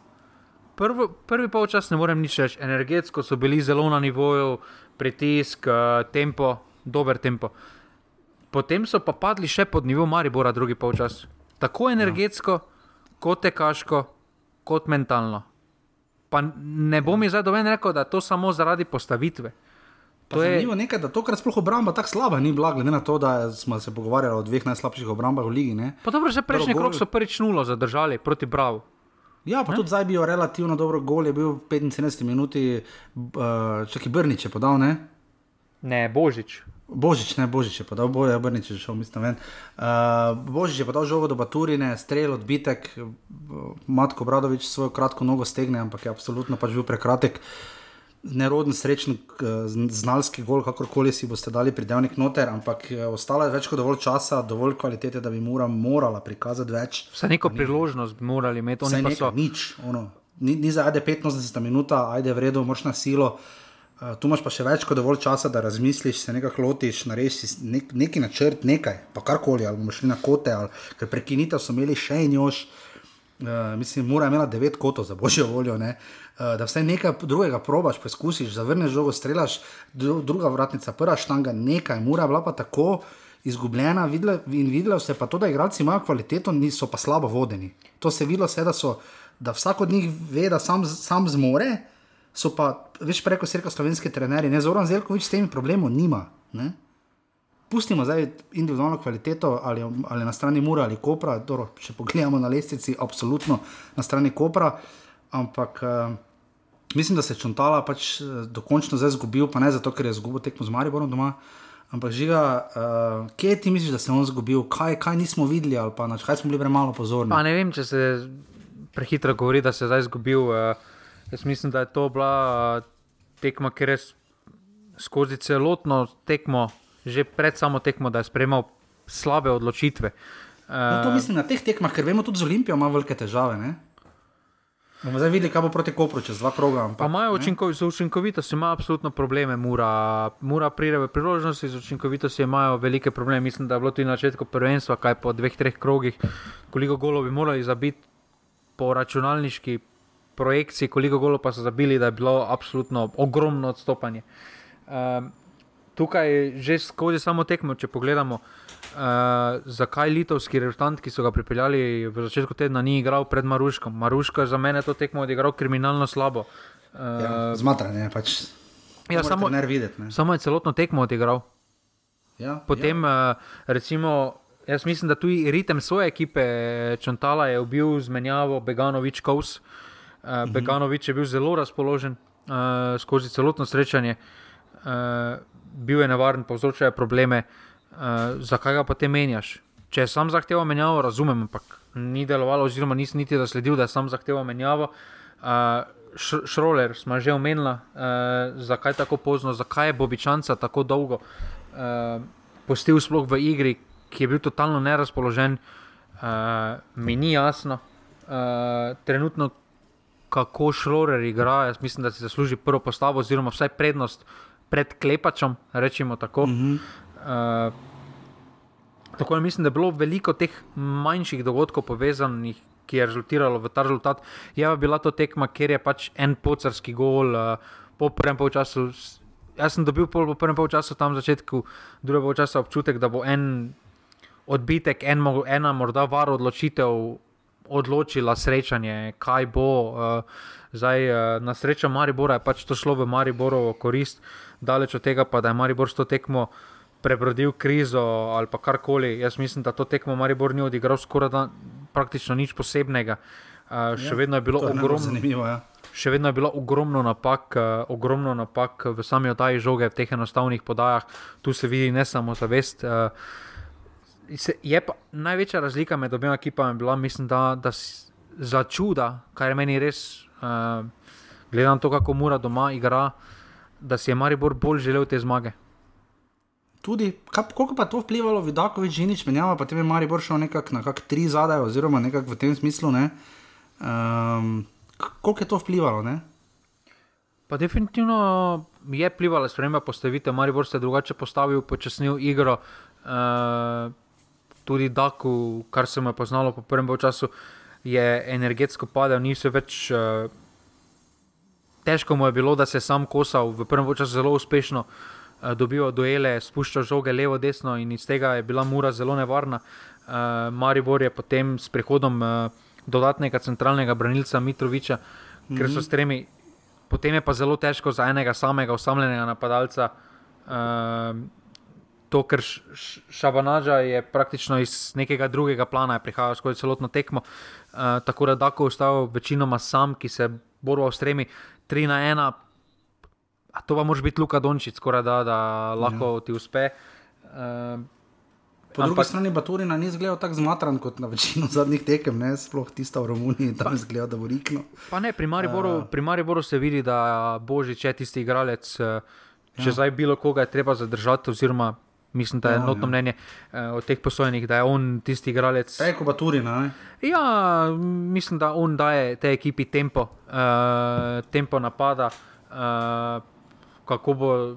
Prvo, prvi polčas ne morem nič reči, energetsko so bili zelo na nivoju, pritisk, uh, tempo, dober tempo. Potem so pa padli še pod nivo Maribora, drugi polčas. Tako energetsko, ja. kot tekaško, kot mentalno. Pa ne bom mi zdaj doven rekel, da je to samo zaradi postavitve. To je zanimivo nekaj, da tokrat sploh obramba tako slaba ni bila, glede na to, da smo se pogovarjali o dveh najslabših obrambah v ligi. Ne? Pa dobro, že prejšnji krok so prvič nulo zadržali proti Bravo. Ja, pa ne? tudi zdaj bi jo relativno dobro gol, je bil v 75 minuti, uh, če ki Brnič je podal, ne? Ne, Božič. Božič, ne Božič je podal, boje Brnič je šel, mislim, ven. Uh, Božič je podal žogo do Baturine, strel, odbitek, Matko Bradovič svojo kratko nogo stegne, ampak je absolutno pač bil prekratek. Neroden, srečen, znalski gol, kakorkoli si boste dali pridevnik noter, ampak eh, ostalo je več kot dovolj časa, dovolj kvalitete, da bi mora, morala prikazati več. Vse neko ni, priložnost bi morali imeti, oni pa so. Nič, ono, ni, ni za ajde 15 minut, ajde v redu, moš na silo. Uh, tu imaš pa še več kot dovolj časa, da razmisliš, se nekaj lotiš, narediš nek, neki načrt, nekaj, pa karkoli, ali bomo šli na kote, ali, ker prekinitev so imeli še in još. Uh, mislim, mora imeti devet kotov za božjo voljo, uh, da vse nekaj drugega probaš, poskusiš, zavrneš žogo, strelaš, dru, druga vratnica, prva štanga, nekaj, mora bila pa tako izgubljena. Vidle, in videlo se pa to, da igralci imajo kvaliteto, niso pa slabo vodeni. To se je videlo, se, da, so, da vsak od njih ve, da sam, sam zmore, so pa več preko srka slovenski trenerji, ne Zoran Zelkovič s temi problemi nima. Ne? pustimo zdaj individualno kvaliteto ali, ali na strani Mura ali Kopra, dobro, če pogledamo na lestvici, absolutno na strani Kopra. Ampak uh, mislim, da se je Čontala pač uh, dokončno zdaj zgubil, pa ne zato, ker je zgubil tekmo z Mariborom doma. Ampak žiga, uh, kje ti misliš, da se je on zgubil, kaj, kaj nismo videli ali pa na kaj smo bili premalo pozorni? Pa ne vem, če se prehitro govori, da se je zdaj zgubil. Uh, jaz mislim, da je to bila uh, tekma, ker je skozi celotno tekmo že pred samo tekmo, da je sprejemal slabe odločitve. No, to mislim na teh tekmah, ker vemo tudi z Olimpijo, ima velike težave. Ne? Bomo zdaj videli, kaj bo proti Kopru čez dva kroga. Ampak, imajo učinkovitost, z učinkovitostjo imajo absolutno probleme, mora, mora pride v priložnosti, z učinkovitostjo imajo velike probleme. Mislim, da je bilo tudi na začetku prvenstva, kaj po dveh, treh krogih, koliko golov bi morali zabiti po računalniški projekciji, koliko golov pa so zabili, da je bilo absolutno ogromno odstopanje. Um, tukaj že skozi samo tekmo, če pogledamo, uh, zakaj litovski reprezentant, ki so ga pripeljali v začetku tedna, ni igral pred Maruškom. Maruško je za mene to tekmo odigral kriminalno slabo. Uh, ja, Zmatranje, pač. Ja, samo, videti, samo je celotno tekmo odigral. Ja, Potem, ja. Uh, recimo, jaz mislim, da tudi ritem svoje ekipe, Čantala je bil zmenjavo Beganovič Kous. Uh, mhm. Beganovič je bil zelo razpoložen uh, skozi celotno srečanje. Uh, bil je nevaren, povzročajo probleme, uh, zakaj ga potem menjaš. Če je sam zahteval menjavo, razumem, ampak ni delovalo, oziroma nisem niti zasledil, da je sam zahteval menjavo. Uh, Šroler smo že omenili, uh, zakaj tako pozno, zakaj je Bobičanca tako dolgo uh, postil sploh v igri, ki je bil totalno nerazpoložen, uh, mi ni jasno. Uh, trenutno, kako Šroler igra, jaz mislim, da si zasluži prvo postavo, oziroma vsaj prednost pred klepačem, rečemo tako. Uh -huh. uh, tako mislim, da je bilo veliko teh manjših dogodkov povezanih, ki je rezultiralo v ta rezultat. Je pa bila to tekma, ker je pač en pocarski gol uh, po prvem polčasu. Jaz sem dobil po prvem polčasu tam začetku, drugega polčasa občutek, da bo en odbitek, en, ena morda var odločitev. Odločila srečanje, kaj bo. Uh, zdaj, uh, na srečo Maribora je pač to šlo v Mariborovo korist. Uh, daleč od tega, pa da je Maribor s to tekmo prebrodil krizo ali pa karkoli. Jaz mislim, da to tekmo Maribor ni odigral skoraj da praktično nič posebnega. Uh, še Ja, vedno ogromno. Ja. Še vedno je bilo ogromno napak, uh, ogromno napak v sami oddaji žoge, v teh enostavnih podajah. Tu se vidi ne samo zavest. Uh, se- je pa največja razlika med obema ekipama bila, mislim, da, da za čuda, kar je meni res, uh, gledam to, kako mora doma igra, da si je Maribor bolj želel te zmage. Tudi, kaj, koliko pa je to vplivalo, Vidakovič, Žinič, menjava, pa tebi Maribor šel nekako na kak tri zadaj, oziroma nekako v tem smislu. Ne? Um, koliko je to vplivalo? Ne? Pa definitivno je vplivala sprememba postavitve, Maribor se je drugače postavil, počasnil igro. Uh, tudi Daku, kar se mu je poznalo po prvem času, je energetsko padel, ni se več. Uh, težko mu je bilo, da se je sam kosal, v prvem času zelo uspešno uh, dobival duele, spuščal žoge levo, desno in iz tega je bila mura zelo nevarna. Uh, Maribor je potem s prihodom uh, dodatnega centralnega branilca Mitroviča, mm -hmm. ker so s tremi potem je pa zelo težko za enega samega osamljenega napadalca. Uh, to, ker Šabanaža je praktično iz nekega drugega plana, prihajal skozi celotno tekmo. Uh, tako da Dako ostal večinoma sam, ki se boril s tremi, 3 na 1. A to pa moraš biti Luka Dončić, skoraj da, da lahko ja. ti uspe. Uh, Po drugi strani Baturina ni izgledal tako zmatran kot na večino zadnjih tekem, ne? sploh tista v Romuniji, tam izgleda, da bo rikno. Pa ne, pri Mariboru, uh. pri Mariboru se vidi, da Božič je tisti igralec, če ja. zdaj bilo koga je treba zadržati, oziroma mislim, da je Ja, ja, notno ja. mnenje uh, od teh posojenih, da je on tisti igralec. Eko Baturina, ne? Ja, mislim, da on daje tej ekipi tempo, uh, tempo napada, uh, kako bo.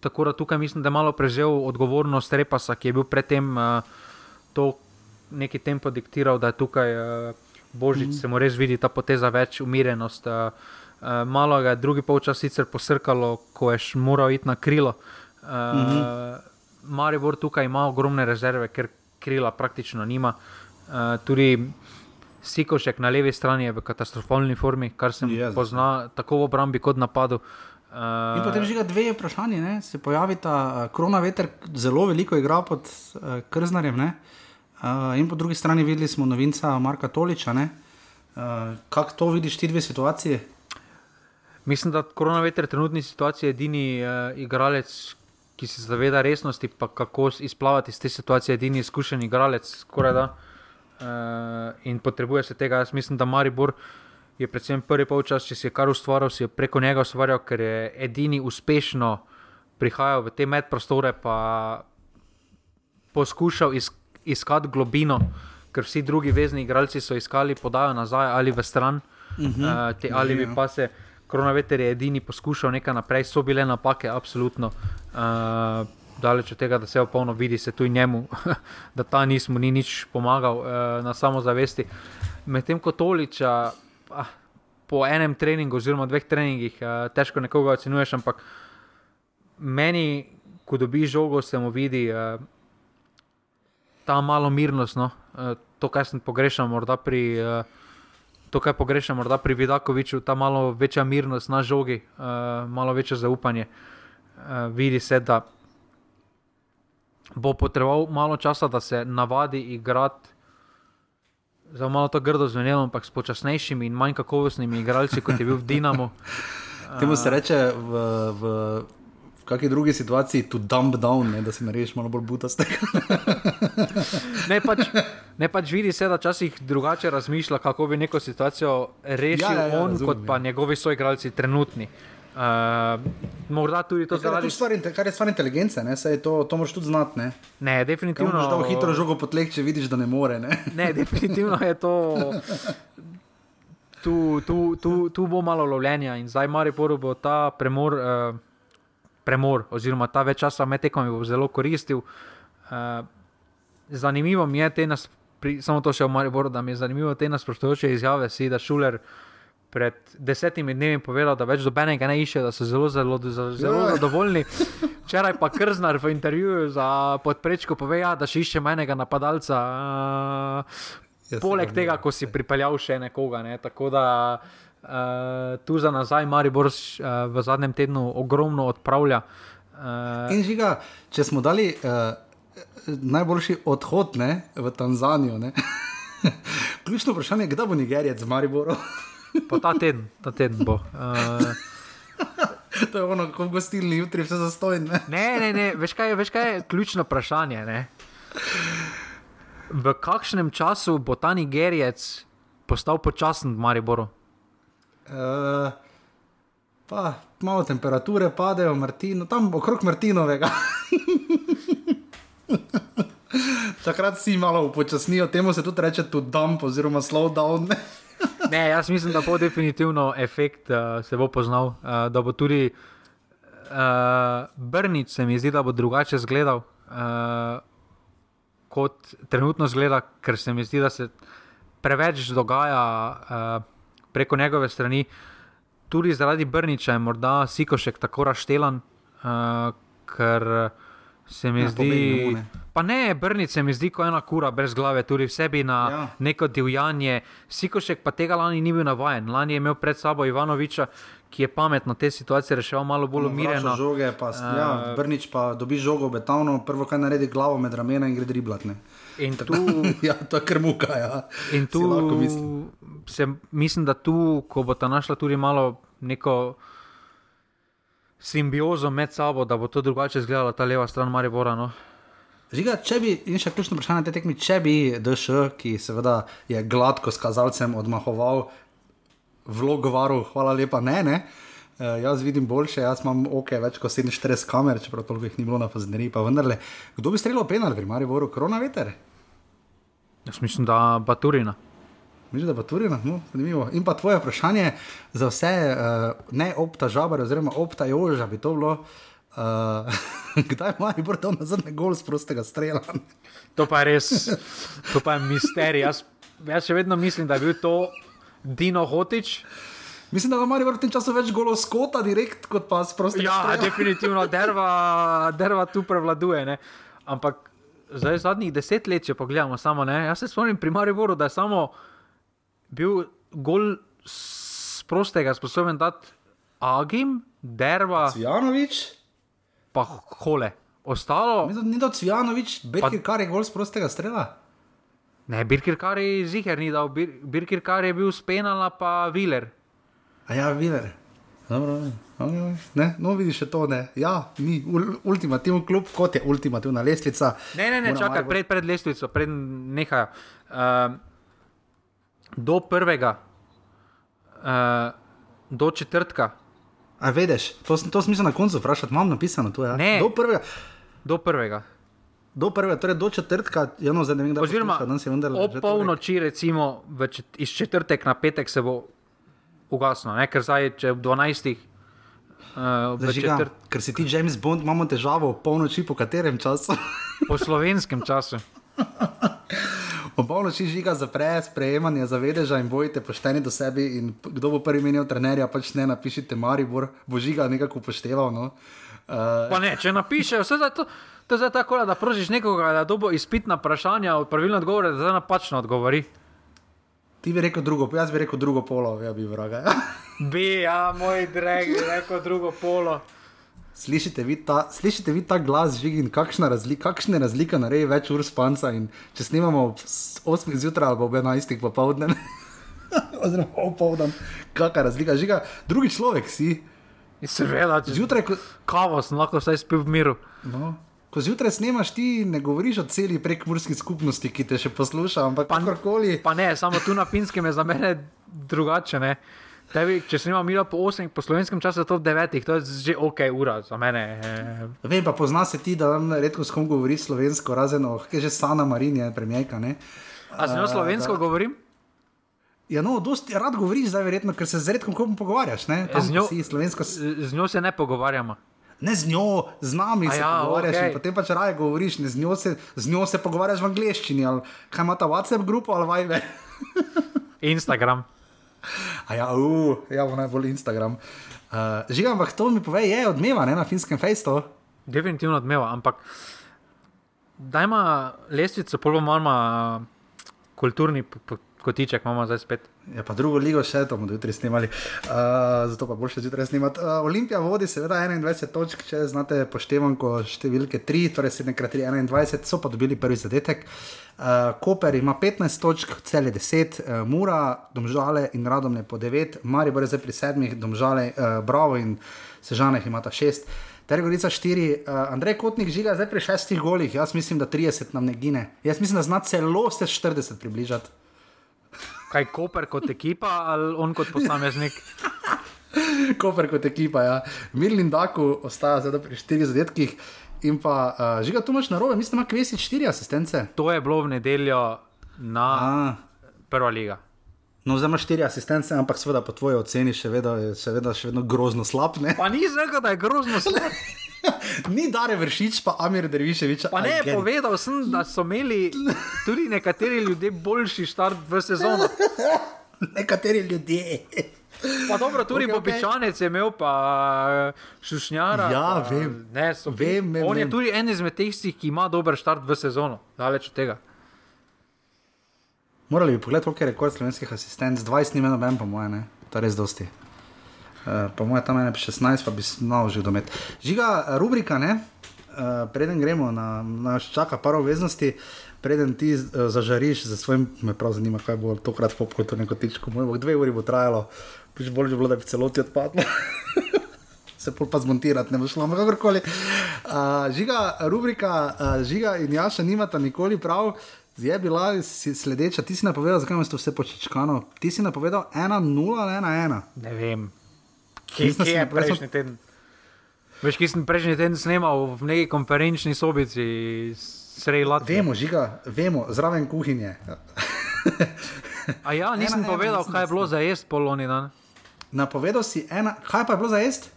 Tako da tukaj mislim, da je malo prevzel odgovornost Repasa, ki je bil predtem uh, to neki tempo diktiral, da je tukaj uh, Božič, mm. se mu res vidi ta poteza več, umirjenost. Uh, uh, malo ga je drugi polčas sicer posrkalo, ko je moral iti na krilo. Uh, mm -hmm. Maribor tukaj ima ogromne rezerve, ker krila praktično nima. Uh, tudi Sikošek na levi strani je v katastrofalni formi, kar se mu Jezus. pozna tako v obrambi kot napadu. Uh, In potem žiga dve vprašanji, ne? se pojavita, uh, Krona veter zelo veliko igra pod uh, Krznarjem, ne? uh, in po drugi strani videli smo novinca Marka Toliča. ne. Uh, kako to vidiš ti dve situacije? Mislim, da koronaveter trenutni situaciji je edini uh, igralec, ki se zaveda resnosti, pa kako izplavati iz te situacije, edini izkušen igralec, skoraj da. Uh, in potrebuje se tega. Jaz mislim, da Maribor je predvsem prvi polčas, če si je kar ustvaril, si je preko njega ustvarjal, ker je edini uspešno prihajal v te medprostore, pa poskušal is, iskati globino, ker vsi drugi vezni igralci so iskali podajo nazaj ali v stran, uh -huh. uh, te, ali bi pa se. Koronaveter je edini poskušal nekaj naprej, so bile napake, absolutno. Uh, daleč od tega, da se je polno vidi, se tu in njemu, (laughs) da ta nismo ni nič pomagal uh, na samozavesti. Medtem ko Toliča, ah, po enem treningu, oziroma dveh treningih, uh, težko nekoga ocenjuješ, ampak meni, ko dobi žogo, se mu vidi uh, ta malo mirnost, no? uh, to, kar sem pogrešal, morda pri. Uh, To, kar pogrešam, morda pri Vidakoviču, ta malo večja mirnost na žogi, uh, malo večje zaupanje. Uh, vidi se, da bo potreboval malo časa, da se navadi igrati. Za malo to grdo zvenelo, ampak s počasnejšimi in manj kakovostnimi igralci, kot je bil v Dinamu. (laughs) Temu se reče v, v, v kakšni drugi situaciji, to dump down, ne, da si narediš malo bolj butastega. Ne (laughs) pač, ne pač vidi se, da včasih drugače razmišlja, kako bi neko situacijo rešil Ja, ja, ja, on, razumem, kot pa ja. njegovi soigralci trenutni. Uh, morda tudi to Kar je, stvar, kar je stvar inteligence, ne, Saj to, to moraš tudi znati. Ne. Ne, definitivno. moraš dal hitro žogo po tleh, če vidiš, da ne more. Ne. (laughs) Ne, definitivno je to. Tu, tu, tu, tu bo malo lovljenja in zdaj Mariboru bo ta premor, uh, premor oziroma ta več časa med tekmami bo zelo koristil. Uh, zanimivo mi je te nas, pri, samo to še v Mariboru, da mi je zanimivo te nasprotujoče izjave, si da Šuler pred desetimi dnevi povedal, da več dobenega ne išče, da so zelo, zelo, zelo, zelo Ja. zadovoljni. Včeraj pa Krznar v intervjuju za podprečko pove, ja, da še iščemo enega napadalca. Uh, Poleg tega, ko si pripeljal še nekoga. Ne? Tako da uh, tu za nazaj Maribor uh, v zadnjem tednu ogromno odpravlja. Uh, Uh, In žiga, če smo dali uh, najboljši odhod ne, v Tanzanijo, ne? (laughs) ključno vprašanje je, kdaj bo Nigerijec z Mariborom. (laughs) pa ta teden, ta teden bo. Uh, (laughs) to je ono, kako gostilni jutri, vse zastojne. ne, ne, ne, veš kaj, je- veš kaj je ključno vprašanje. Ne? V kakšnem času bo ta Nigerijec postal počasen v Mariboru? Uh, pa malo temperature padejo, Martino, tam okrog Martinovega. (laughs) Takrat si malo upočasnijo, temu se tudi reče tudi dump oziroma slow down. (laughs) Ne, jaz mislim, da bo definitivno efekt uh, se bo poznal, uh, da bo tudi uh, Brnič, se mi zdi, da bo drugače izgledal, uh, kot trenutno zgleda, ker se mi zdi, da se preveč dogaja uh, preko njegove strani. Tudi zaradi Brniča je morda Sikošek tako raštelan, uh, ker se mi Ja, zdi. Pa ne, Brnič se mi zdi kot ena kura brez glave, tudi v sebi na Ja. neko divjanje. Sikošek pa tega lani ni bil navaden. Lani je imel pred sabo Ivanoviča, ki je pametno te situacije reševal malo bolj umirjeno. Žoge, pa, uh, ja, Brnič pa dobi žogo betonu, prvo kaj naredi glavo med ramena in gre driblat. ne. In tu, (laughs) ja, to je krmuka. Ja. in tu. Se, mislim, da tu, ko bo ta našla tudi malo neko simbiozo med sabo, da bo to drugače izgledala ta leva stran Maribora. No. Žiga, če bi, in še ključno vprašanje te tekmi, če bi DŠ, ki seveda je gladko s kazalcem odmahoval vlogo varu, hvala lepa, ne, ne. Uh, jaz vidim boljše, jaz imam ok, več kot 47 kamer, čeprav toliko jih ni bilo na Fazdneri, pa vendarle, kdo bi streljal penal pri Mariboru, korona veter? Jaz mislim, da Baturina. Mislim, da pa tudi no, zanimivo. In pa tvoje vprašanje za vse, uh, ne opta žabar, oziroma opta joža bi to bilo. Uh, (laughs) kdaj ima Maribor dal na zadnji gol z prostega strela? To pa je res, to pa je misterij. Jaz, jaz še vedno mislim, da je bil to Dino Hotič. Mislim, da ima Maribor v tem času več golov skota, direkt kot pa s prostega Ja, strela. definitivno, derva, derva tu prevladuje. Ne? Ampak zdaj zadnjih deset let, če pogledamo, samo ne. Jaz se spomnim pri Mariboru, da je samo bil gol s prostega sposoben dati Agim, derva, Cvjanovič, pa hole. Ostalo, ni dal Cvjanovič, Bekir, kar je gol z prostega strela. ne, Birkirkar je ziger ni dal, Bir, Birkirkar je bil spenala, pa Viler. A ja, Viler. Dobro, ne, no vidiš to, ne. Ja, ni ul, ultimativni klub, kot je ultimativna lestvica. Ne, ne, ne čakaj, pred, pred lestvico, pred nehajo. Uh, do prvega, uh, do četrtka, A veš, to, to sem mislil na koncu vprašati, imam napisano tu. Ja. Ne. Do prvega, do prvega. do prvega, torej do četrtka, ja, no, zdaj ne vem, kdaj Oziroma, posluša, danes je vendarle ob polnoči, recimo čet, iz četrtek na petek se bo ugasnilo, ne? ker zdaj, če ob 12. Uh, Zažiga, četrt, ker si ti James Bond, imamo težavo polnoči, po katerem času. po slovenskem času. (laughs) Po polnoči žiga zapre sprejemanje zavedeža in bojite pošteni do sebe. In kdo bo prvi menil trenerja, pač ne napišite Maribor, bo žiga nekako upošteval. No. Uh, Pa ne, če napišejo, vse za to. To je tako, da prosiš nekoga, da dobo izpitna vprašanja, pravilno odgovore, da zdaj napačno odgovori. ti bi rekel drugo, jaz bi rekel drugo polo, ja bi vraga. Bi, ja, moj dragi, rekel drugo polo. Slišite vi ta, slišite vi ta glas, žigin, kakšna razlika, kakšne razlike naredi več ur spanca. In če snemamo ob 8 zjutraj ali pa ob 11 popovdne, (laughs) oziroma opoldan, kakšna razlika, žiga, drugi človek si. Seveda, Zjutraj, ko, kavo sem lahko vsaj spil v miru. no, ko zjutraj snemaš, ti ne govoriš o celi prekmurski skupnosti, ki te še posluša, ampak kakorkoli. Pa ne, samo tu na finskem je za mene drugače. Ne? Tebi, če sem imel milo po 8, po slovenskem času je to v 9, to je že ok, ura za mene. eh, Vem pa, pozna se ti, da redko s kom govori slovensko, razen oh, že Sana Marinja, premijajka. ne. A z njo slovensko da. govorim? Ja, no, dosti rad govoriš zdaj, verjetno, ker se z redkom kom pogovarjaš. Ne, Tam, Z njo- si slovensko. Z, njo se ne pogovarjamo. Ne z njo, z nami A se ja, pogovarjaš, in potem pač raje govoriš, ne, z, njo se, z njo se pogovarjaš v angleščini. Ali, kaj ima ta WhatsApp grupo ali Viber? (laughs) Instagram. A ja, uh, ja, bo najbolj Instagram. Uh, Žiga, ampak to mi pove, je odmeva ne, na finskem fejstu. Definitivno odmeva, ampak da ima lestvico, pol bo malo kulturni, kotiček imamo zdaj spet. Ja, pa drugo ligo še to bomo jutri snimali, uh, zato pa boljše zjutraj snimati. Uh, Olimpija vodi seveda 21 točk, če znate poštevanko številke 3, torej 7x3 21, so pa dobili prvi zadetek. Uh, Koper ima 15 točk, cel je 10, uh, Mura, Domžale in Radomne po 9, Mari bo zdaj pri 7, Domžale, uh, Bravo in Sežaneh imata 6. Tergorica 4, uh, Andrej Kotnik žiga zdaj pri 6 golih, jaz mislim, da 30 nam ne gine. Jaz mislim, da zna celo se 40 približati. Kaj Koper kot ekipa ali on kot posameznik? (laughs) Koper kot ekipa, ja. Mirlin Daku ostaja zdaj pri 4 zadetkih. In pa uh, žiga tu imaš na robe, mislim, da ima kvesi 4 asistence. To je bilo v nedeljo na A, prva liga. No, zdaj imaš 4 asistence, ampak seveda po tvoji oceni še vedno, še vedno, še vedno grozno slab. Ne? Pa nisem rekel, da je grozno slab. (laughs) Ni Dare Vršič, pa Amir Derviševič. Pa ne, povedal sem, da so imeli tudi nekateri ljudje boljši start v sezono. (laughs) Nekateri ljudje. Pa dobro, tudi okay. Popičanec je imel, pa Šušnjara. Ja, pa, vem. Ne, Vem, vem, on je tudi en izmed tistih, ki ima dober start v sezono. Daleč od tega. Morali bi pogledati, koliko je rekord slovenskih asistentov, 20 ni meni noben, po moje, ne? to je res dosti. Uh, po mojem, tam je 16, pa bi znal že domet. Žiga, rubrika, ne? Uh, preden gremo na naš čaka par obveznosti, preden ti uh, zažariš za svojim, me prav zanima, kaj bo tokrat popko to neko tičko, moj bog, dve uri bo trajalo, bolj že bilo, da bi celoti odpadlo. (laughs) Se pol pa zmontirati, ne bo šlo, ampak kakorkoli. Uh, žiga, rubrika, uh, žiga in Jaša nimata nikoli prav. Je bila si sledeča, ti si napovedal, zakaj imaš to vse počečkano. Ti si napovedal 1-0 ali 1-1. Ne vem, kje, kje je prejšnji teden. Veš, ki sem prejšnji teden snemal v neki konferenčni sobici sredi Latvije. Vemo, žiga, vemo, zraven kuhinje. A ja, nisem Ena, ena, povedal, mislim, kaj je bilo za jesti poloni dan. Napovedal si ena, kaj pa je bilo za jesti?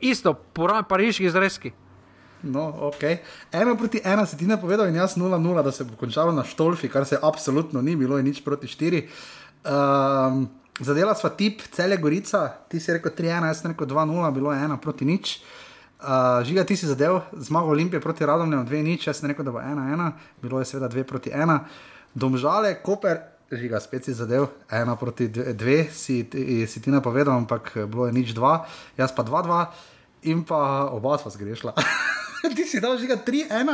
Isto, pora- pariški zrezki. No, ok. Ena proti ena si ti napovedal in jaz 0-0, da se bo končalo na štolfi, kar se absolutno ni bilo in nič proti 4. Um, zadela sva tip, cele Gorica, ti si rekel 3-1, jaz sem rekel 2-0, bilo je 1 proti nič. Uh, žiga, ti si zadev, zmagal Olimpije proti Radomlju, 2-0, jaz sem rekel, da bo 1-1, bilo je seveda 2 proti 1. Domžale, Koper, žiga, spet si zadev, 1 proti 2, si, ti- si ti napovedal, ampak bilo je nič 2, jaz pa 2-2 in pa oba sva zgrešila. (laughs) (laughs) ti si dal žiga 3-1,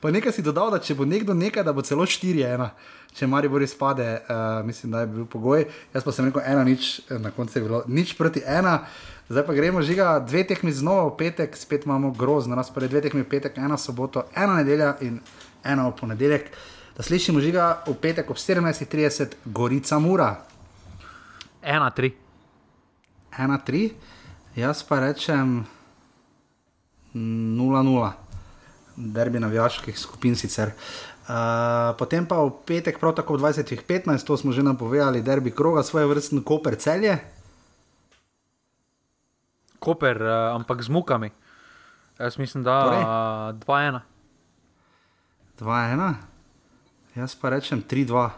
pa nekaj si dodal, da če bo nekdo nekaj, da bo celo 4-1. Če Maribor izpade, uh, mislim, da je bil pogoj. Jaz pa sem rekel, ena nič, eh, na koncu je bilo nič proti ena. Zdaj pa gremo, žiga, dve tekmi znova v petek, spet imamo grozno razpored, dve tekmi v petek, ena soboto, ena nedelja in ena v ponedeljek. Da slišimo, žiga, v petek ob 17:30, Gorica Mura, 1-3. 1-3, jaz pa rečem 0-0, derbi navijaških skupin sicer. Uh, potem pa v petek, prav tako v 20:15, to smo že napovedali, derbi kroga, svoje vrstne koper celje. Koper, uh, ampak z mukami. Jaz mislim, da uh, 2-1. 2-1, jaz pa rečem 3-2.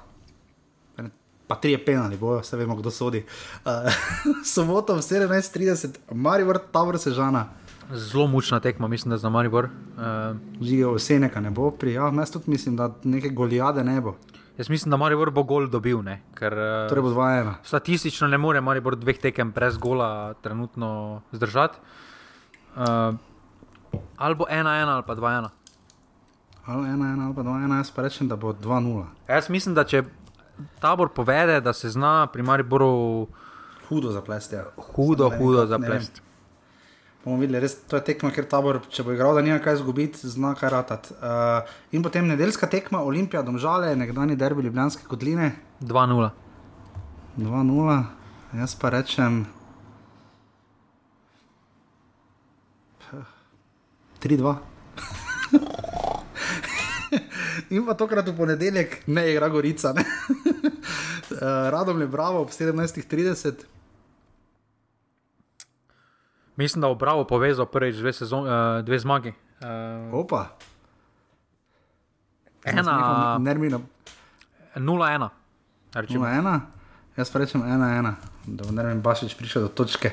Pa tri je penali, bojo, vse vemo, kdo sodi. Uh, (laughs) soboto v 17:30, Marivor, Tabor Sežana, Zelo mučna tekma, mislim, da za Maribor. Uh, živijo vse neka ne bo, pri, ja, jaz tudi mislim, da neke golijade ne bo. jaz mislim, da Maribor bo gol dobil, ne? ker uh, Torej bo 2-1. statistično ne more Maribor dveh tekem brez gola trenutno zdržati. Uh, ali bo 1-1 ali pa 2-1. Ali 1-1 ali pa 2-1, jaz pa rečem, da bo 2-0. Jaz mislim, da če tabor povede, da se zna pri Mariboru Hudo zaplesti. Ja. hudo, vem, hudo zaplesti. Bomo videli, res to je tekma, ker tabor, če bo igral, da nima kaj izgubiti, zna kaj ratati. Uh, in potem nedeljska tekma, Olimpija, Domžale, nekdani derbi Ljubljanske kotline, 2-0. 2-0, jaz pa rečem 3-2. (laughs) In pa tokrat v ponedeljek ne igra Gorica. Uh, (laughs) Radom je bravo ob 17:30. Mislim, da bo Bravo povezal prvič dve, sezon, uh, dve zmagi. Uh, Opa. ena, Nermino 0-1. Rečemo. 0-1, jaz pa rečem 1-1, da bo Nermin Bašič prišel do točke.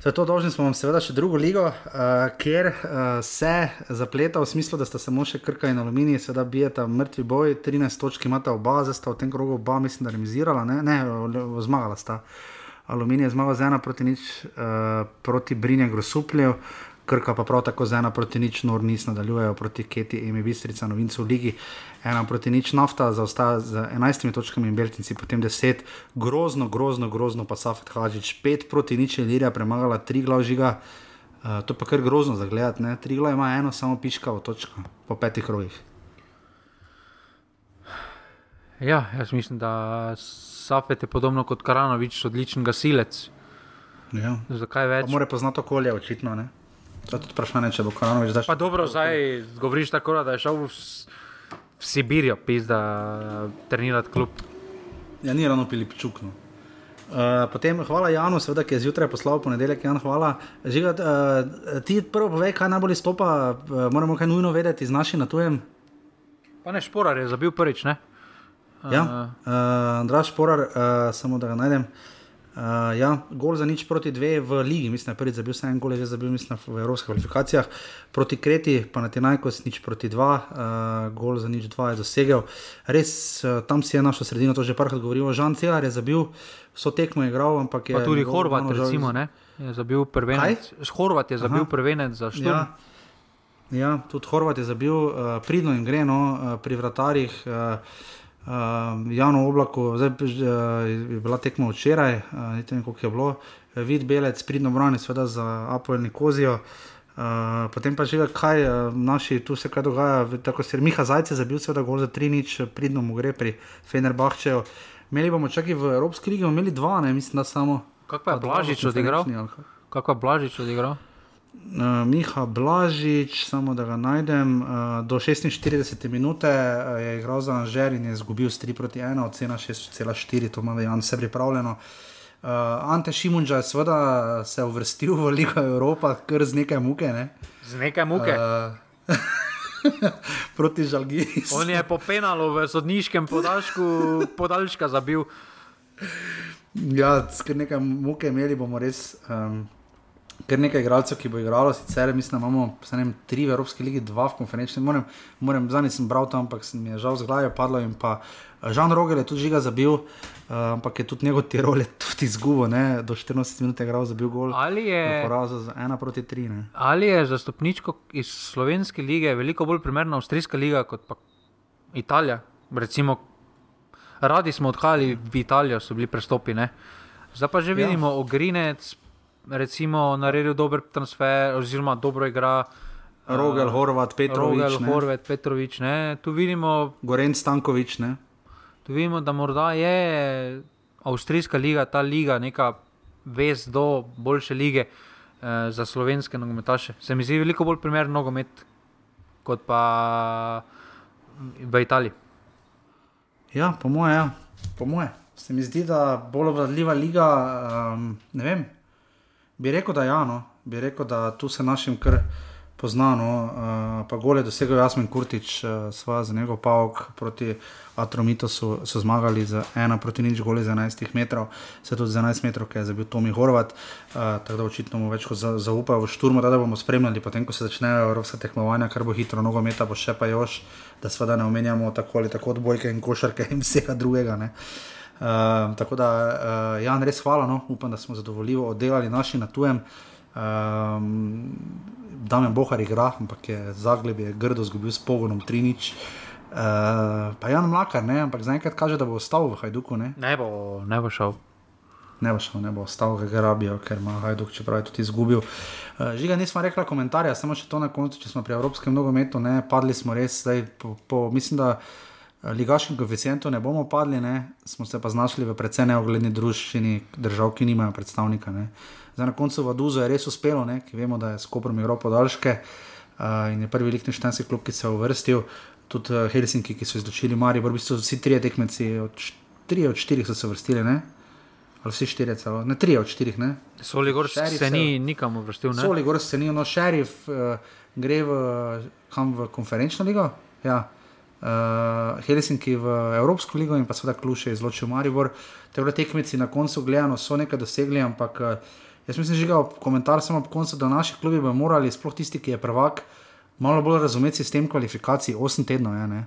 Zato dolžni smo vam seveda še drugo ligo, uh, kjer uh, se zapleta v smislu, da sta samo še krka in aluminij, seveda bijeta mrtvi boj, 13 točk imata oba, zdaj sta v tem krogu oba, mislim, da remizirala, ne, ne zmagala sta. Aluminij je zmagal z ena proti nič, uh, proti Brinje Grosupljev. Krka pa prav tako z ena proti nič, nor nis nadaljujejo proti Keti, Emi Bistrica, novincu v ligi. Ena proti nič, nafta zaostaja z 11 točkami in Beltinci, potem 10, grozno, grozno, grozno pa Safet Hadžič, 5 proti nič je Lirija premagala, 3 glav žiga. Uh, to pa kar grozno za gledati, 3 glav ima eno, samo piškavo točko po petih rojih. Ja, jaz mislim, da Safet je podobno kot Karanovič, odličen gasilec. Ja. Zakaj več? Mora poznati okolje, očitno. Ne? To je tudi vprašanje, če bo Karanovič zdaj šel. Pa dobro, zdaj govoriš tako, da je šel v, v Sibirijo, pizda, trenirati klub. Ja, ni ravno Pilipčuk. No. Uh, potem hvala Janu, seveda, ki je zjutraj poslal ponedeljek. Jan, hvala. Žigat, uh, ti prvo povej, kaj najbolj stopa, uh, moramo kaj nujno vedeti z našim na tujem. Pa ne, šporar je zabil prvič, ne? Uh, ja, uh, Andraš šporar, uh, samo da ga najdem. Uh, ja, gol za nič proti dve v Ligi, mislim, prvič za bil sem en gol, že za bil mislim, v evropskih kvalifikacijah. Proti Kreti, pa na Tinajkos nič proti dva, uh, gol za nič dva je dosegel. Res, uh, tam si je našo sredino, to že parkrat govorimo. Žan Celar je zabil, so tekmo igral, ampak je. Pa tudi Horvat, recimo, ne? je zabil prvenec. Kaj? Horvat je zabil Aha. prvenec za šlo. Ja. ja, tudi Horvat je zabil, uh, pridno in gre, no, uh, pri vratarjih. Uh, uh, javno oblako, zdaj uh, je bila tekma včeraj, uh, ne vem, koliko je bilo, vid belec, pridno brani, seveda za Apple Kozijo. Uh, potem pa že kaj, uh, naši tu se kaj dogaja, tako se Miha Zajce zabil, seveda gol za tri nič, pridno mu gre pri Fenerbahčeju. Imeli bomo čakaj v Evropski ligi, imeli dva, ne mislim, da samo. Kako je Blažič odigral? Kako je Blažič odigral? Uh, Miha Blažič, samo da ga najdem, uh, do 46 minut uh, je igral za Anžer in je izgubil 3 proti 1, ocena 6,4, to ima Jan vse pripravljeno. Uh, Ante Šimunča je seveda se uvrstil v Ligo Evropa, kar z nekaj muke. Ne? Z nekaj muke. Uh, (laughs) proti žalgi. On je po penalu v sodniškem podaljšku podaljška zabil. Ja, skr nekaj muke imeli bomo res. Um, kar nekaj igralcev, ki bo igralo, sicer mislim, da imamo vem, tri v Evropski ligi, dva v konferenčni. Moram, moram zadnji sem bral tam, ampak mi je žal z glave padlo. In pa eh, Žan Rogel je tudi žiga zabil, uh, ampak je tudi njegov tirol tudi izgubo, ne? do 14 minut je igral za bil gol. Ali je porazil za 1 proti 3. Ne? Ali je za stopničko iz slovenske lige veliko bolj primerna avstrijska liga kot pa Italija? Recimo, radi smo odhajali v Italijo, so bili prestopi. Ne? Zdaj pa že ja. vidimo, ja. ogrinec, recimo, naredil dober transfer, oziroma dobro igra. Rogel, uh, Horvat, Petrovič. Rogel, ne? Horvat, Petrovič. Ne? Tu vidimo. Goren Stankovič. Ne? Tu vidimo, da morda je Avstrijska liga, ta liga, neka vez do boljše lige uh, za slovenske nogometaše. Se mi zdi veliko bolj primeren nogomet kot pa v Italiji. Ja, po mojem, ja. po mojem. Se mi zdi, da bolj obvladljiva liga, um, ne vem, Bi rekel, da ja, no. bi rekel, da tu se našim kar poznano, uh, pa gole dosegel Jasmin Kurtič, uh, sva za njegov pavk proti Atromitu so, so zmagali z ena proti nič gole za 11 metrov, se tudi za 11 metrov, ki je zabil Tomi Horvat, uh, tako da očitno mu več kot za, zaupajo v šturmu, da bomo spremljali, potem ko se začnejo evropska tekmovanja, kar bo hitro, nogometa bo še pa još, da seveda ne omenjamo tako ali tako odbojke in košarke in vsega drugega. Ne. Uh, tako da, uh, Jan, res hvala, no? upam, da smo zadovoljivo oddelali naši na tujem. Um, Damien Bohar igra, ampak je zagleb, je grdo zgubil s pogonom 3-0. Uh, pa Jan Mlakar, ne? ampak zaenkrat kaže, da bo ostal v Hajduku. Ne, ne, bo, ne bo šel. Ne bo šel, ne bo ostal, ker ga rabijo, ker ima Hajduk, čeprav je tudi izgubil. Uh, žiga, nismo rekli komentarja, samo še to na koncu, če smo pri Evropskem nogometu, ne, padli smo res, zdaj, po, po, mislim, da ligaškim koeficientom ne bomo padli, ne? smo se pa znašli v precej neogledni družščini držav, ki nimajo predstavnika. Ne? Zdaj na koncu Vaduzo je res uspelo, ne? ki vemo, da je skupaj igral podaljške uh, in je prvi lichtenštajnski klub, ki se je uvrstil, tudi uh, Helsinki, ki so izločili Marijo, v bistvu vsi trije tekmeci, od, tri od štirih so se vrstili. Ne? Ali vsi štiri, celo, ne tri od štirih. Soli gor se ni nikam uvrstil. Soli gor se ni, no šerif uh, gre v, kam v konferenčno ligo. Ja uh, Helsinki v Evropsko ligo in pa seveda Kluše izločil Maribor. Te tekmeci na koncu gledano so nekaj dosegli, ampak uh, Jaz mislim, že ga komentar samo ob koncu, da naši klubi bi morali, sploh tisti, ki je prvak, malo bolj razumeti sistem kvalifikacij, 8 tednov je. Ne?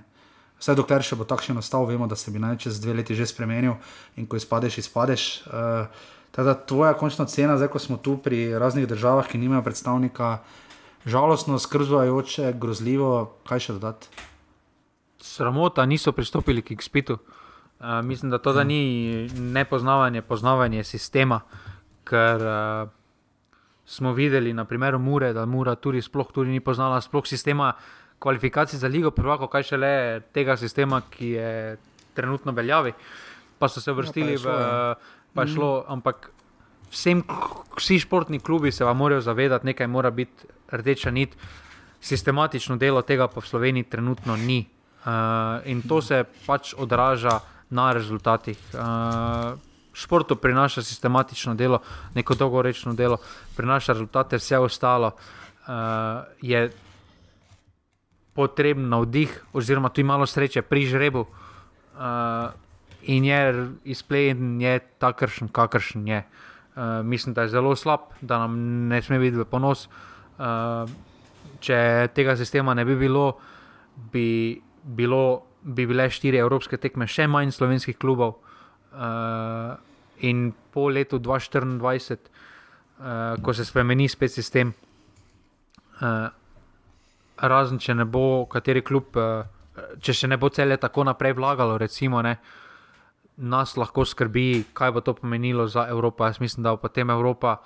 Vse dokler še bo takšen ostal, vemo, da se bi naj čez dve leti že spremenil in ko izpadeš, izpadeš. Uh, teda tvoja končna cena, zdaj ko smo tu pri raznih državah, ki nimajo predstavnika, žalostno, skrbzujoče, grozljivo, kaj še dodati? Sramota, niso pristopili k X-Pitu. Uh, mislim, da to da ni nepoznavanje, poznavanje sistema, ker uh, smo videli na primeru Mure, da Mura tudi sploh tudi ni poznala sploh sistema kvalifikacij za Ligo prvako, kaj šele tega sistema, ki je trenutno veljavi. Pa so se vrstili ja, v. Je pa je šlo, mm. ampak vsem, vsi športni klubi se vam morajo zavedati, nekaj mora biti rdeča nit. Sistematično delo tega pa v Sloveniji trenutno ni. Uh, in to se pač odraža na rezultatih. Uh, športu prinaša sistematično delo, neko dolgoročno delo, prinaša rezultate, vse ostalo uh, je potreben navdih, oziroma tu imamo sreče pri žrebu. Uh, in je izpleten, je takršen, kakršen je. Uh, mislim, da je zelo slab, da nam ne sme biti v ponos. Uh, če tega sistema ne bi bilo, bi, bilo, bi bile štiri evropske tekme, še manj slovenskih klubov. Uh, in po letu 2024, uh, ko se spremeni spet sistem, uh, razen če ne bo kateri klub, uh, če še ne bo cele tako naprej vlagalo, recimo. Ne, nas lahko skrbi, kaj bo to pomenilo za Evropo. Jaz mislim, da bo potem Evropa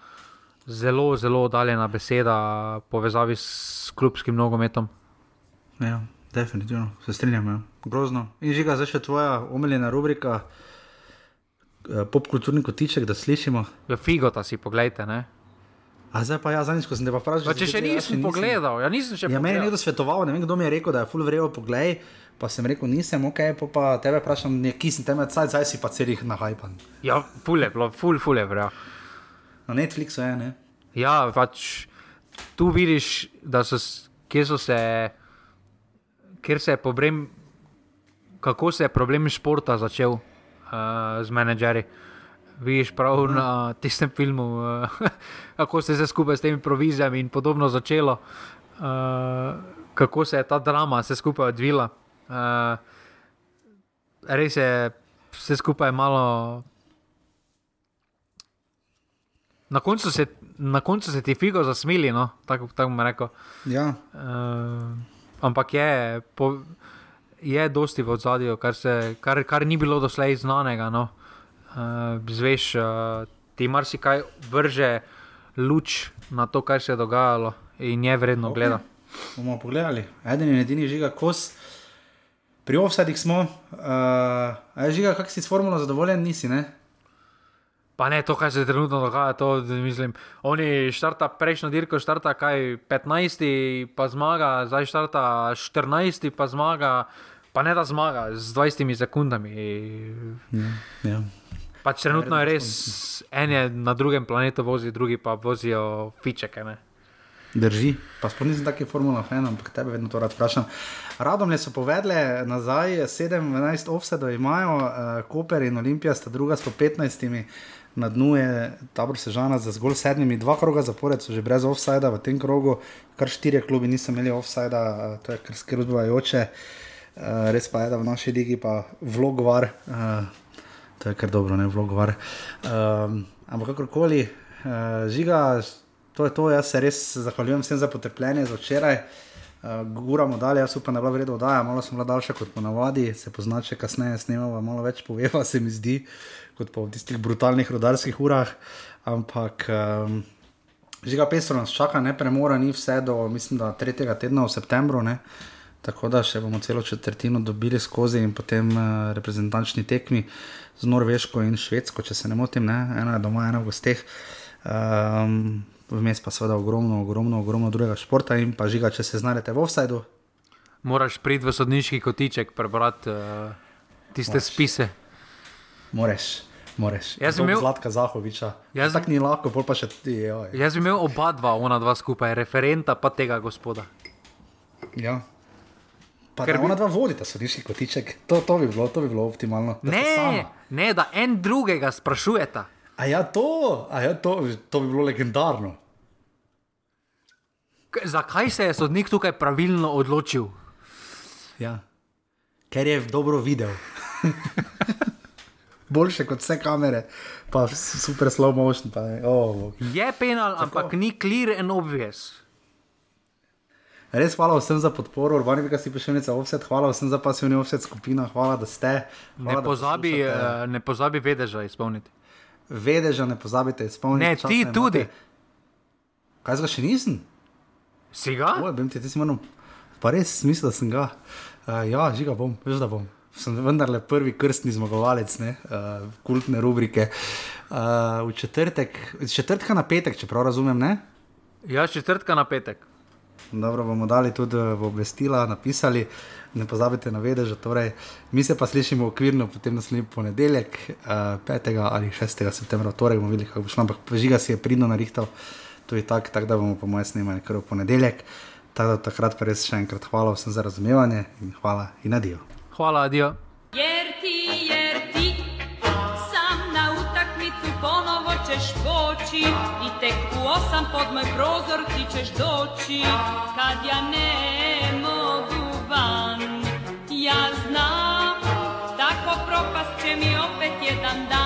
zelo, zelo oddaljena beseda povezavi s klubskim nogometom. Ja, definitivno se strinjam. Ja. Grozno. In že ga zdaj še tvoja omiljena rubrika, eh, popkulturni kotiček, da slišimo. Ja, figo, ta si pogledajte. Ne? A zdaj pa ja, zadnjič, ko sem te pa vprašal, če še nisem pogledal, ja nisem še pogledal. Ja, meni je nekdo svetoval, ne vem, kdo mi je rekel, da je full vrejo pogled. Pa sem rekel, nisem, ok, pa, pa tebe vprašam, kje sem tebe, zdaj, zdaj si pa celih na hajpan. Ja, fule, ful, fule, vra. Na Netflixu je, ne? Ja, pač tu vidiš, da so, kje so se, kjer se je problem, kako se je problem športa začel uh, z menedžerji. Vidiš prav hmm. na tistem filmu, uh, (laughs) kako se je skupaj s temi provizijami in podobno začelo, uh, kako se je ta drama vse skupaj odvila. Uh, res je, vse skupaj malo. Na koncu, se, na koncu se ti figo zasmili, no? tako tak bom rekel. Ja. Uh, ampak je, po, je dosti v zadju, kar, kar, kar ni bilo doslej znanega. No? Uh, zveš, uh, ti marsikaj vrže luč na to, kar se je dogajalo in je vredno okay. gledati. Bomo pogledali, eden in edini žiga kos. Pri offsadih smo, uh, že kako si s formulo zadovoljen, nisi. Ne? Pa ne to, kar se trenutno dogaja. To, mislim, oni štarta prejšnjo dirko, štarta kaj 15, pa zmaga, zdaj štarta 14, pa zmaga, pa ne da zmaga z 20 sekundami. Ja, ja. Pač trenutno je res, en je na drugem planetu vozi, drugi pa vozijo fičeke. Ne? Drži, pa sploh nisem taki formula fan, ampak tebe vedno to rad vprašam. Radom je so povedali nazaj, 17 offsetov imajo, uh, Koper in Olimpija sta druga s 15, na dnu je tabor Sežana za zgolj sedmimi, dva kroga zapored so že brez offsajda v tem krogu, kar štirje klubi niso imeli offsajda, uh, to je kar skrbvajoče. Uh, res pa je, da v naši ligi pa vlogvar, uh, to je kar dobro, ne vlogvar. Uh, ampak kakorkoli, uh, žiga to je to, jaz se res zahvaljujem vsem za potrpljenje za včeraj. Uh, Guramo dalje, jaz upam, da je bila vredna oddaja, malo sem bila daljša kot ponavadi, se pozna, če kasneje snemamo, malo več poveva, se mi zdi, kot pa v tistih brutalnih rodarskih urah. Ampak um, že ga pesro nas čaka, ne premora, ni vse do, mislim, da tretjega tedna v septembru, ne? tako da še bomo celo četrtino dobili skozi in potem uh, reprezentančni tekmi z Norveško in Švedsko, če se ne motim, ne? ena je doma, ena v gosteh. Um, vmes pa seveda ogromno, ogromno, ogromno drugega športa in pa žiga, če se znajdete v offsajdu. Moraš priti v sodniški kotiček, prebrati uh, tiste Moraš. spise. Moraš. Moraš. Jaz sem imel Zlatka Zahoviča. Jaz tako ni lahko, pol pa še ti. Joj. Jaz sem imel oba dva, ona dva skupaj, referenta pa tega gospoda. Ja. Pa Ker bi... ona dva vodita sodniški kotiček, to, to, bi bilo, to bi bilo optimalno. Ne, ne, da en drugega sprašujeta. A ja, to, a ja, to, to bi bilo legendarno. K zakaj se je sodnik tukaj pravilno odločil? Ja. Ker je dobro videl. (laughs) Boljše kot vse kamere, pa super slow motion. Pa, oh. Je penal, Tako. ampak ni clear and obvious. Res hvala vsem za podporo, urbani bi ga si prišel nekaj offset, hvala vsem za pasivni offset skupino, hvala, da ste. Ne Hvala, pozabi, uh, ne pozabi vedeža izpolniti. Vedeža ne pozabite izpolniti. Ne, ti tudi. Imate. Kaj zga še nisem? Si ga? Oj, bom ti, ti si moram. Pa res smisel, da sem ga. Uh, ja, žiga bom, veš da bom. Sem vendarle prvi krstni zmagovalec, ne, uh, kultne rubrike. Uh, v četrtek, četrtka na petek, če prav razumem, ne? Ja, četrtka na petek. Dobro, bomo dali tudi v obvestila, napisali, ne pozabite na vedež. Torej, mi se pa slišimo okvirno potem naslednji ponedeljek, uh, 5. ali 6. septembra, torej bomo videli, kako bo šlo. Ampak žiga si je pridno narihtal, to je tako, tak, da bomo po mojem snemali kar v ponedeljek. Tako da takrat pa res še enkrat hvala vsem za razumevanje in hvala in adijo. Hvala, adijo. Jer ti, jer ti, sam na utakmicu ponovo ćeš poći i tek u osam pod moj prozor ti ćeš doći kad ja ne mogu van. Ja znam, tako propast će mi opet jedan dan.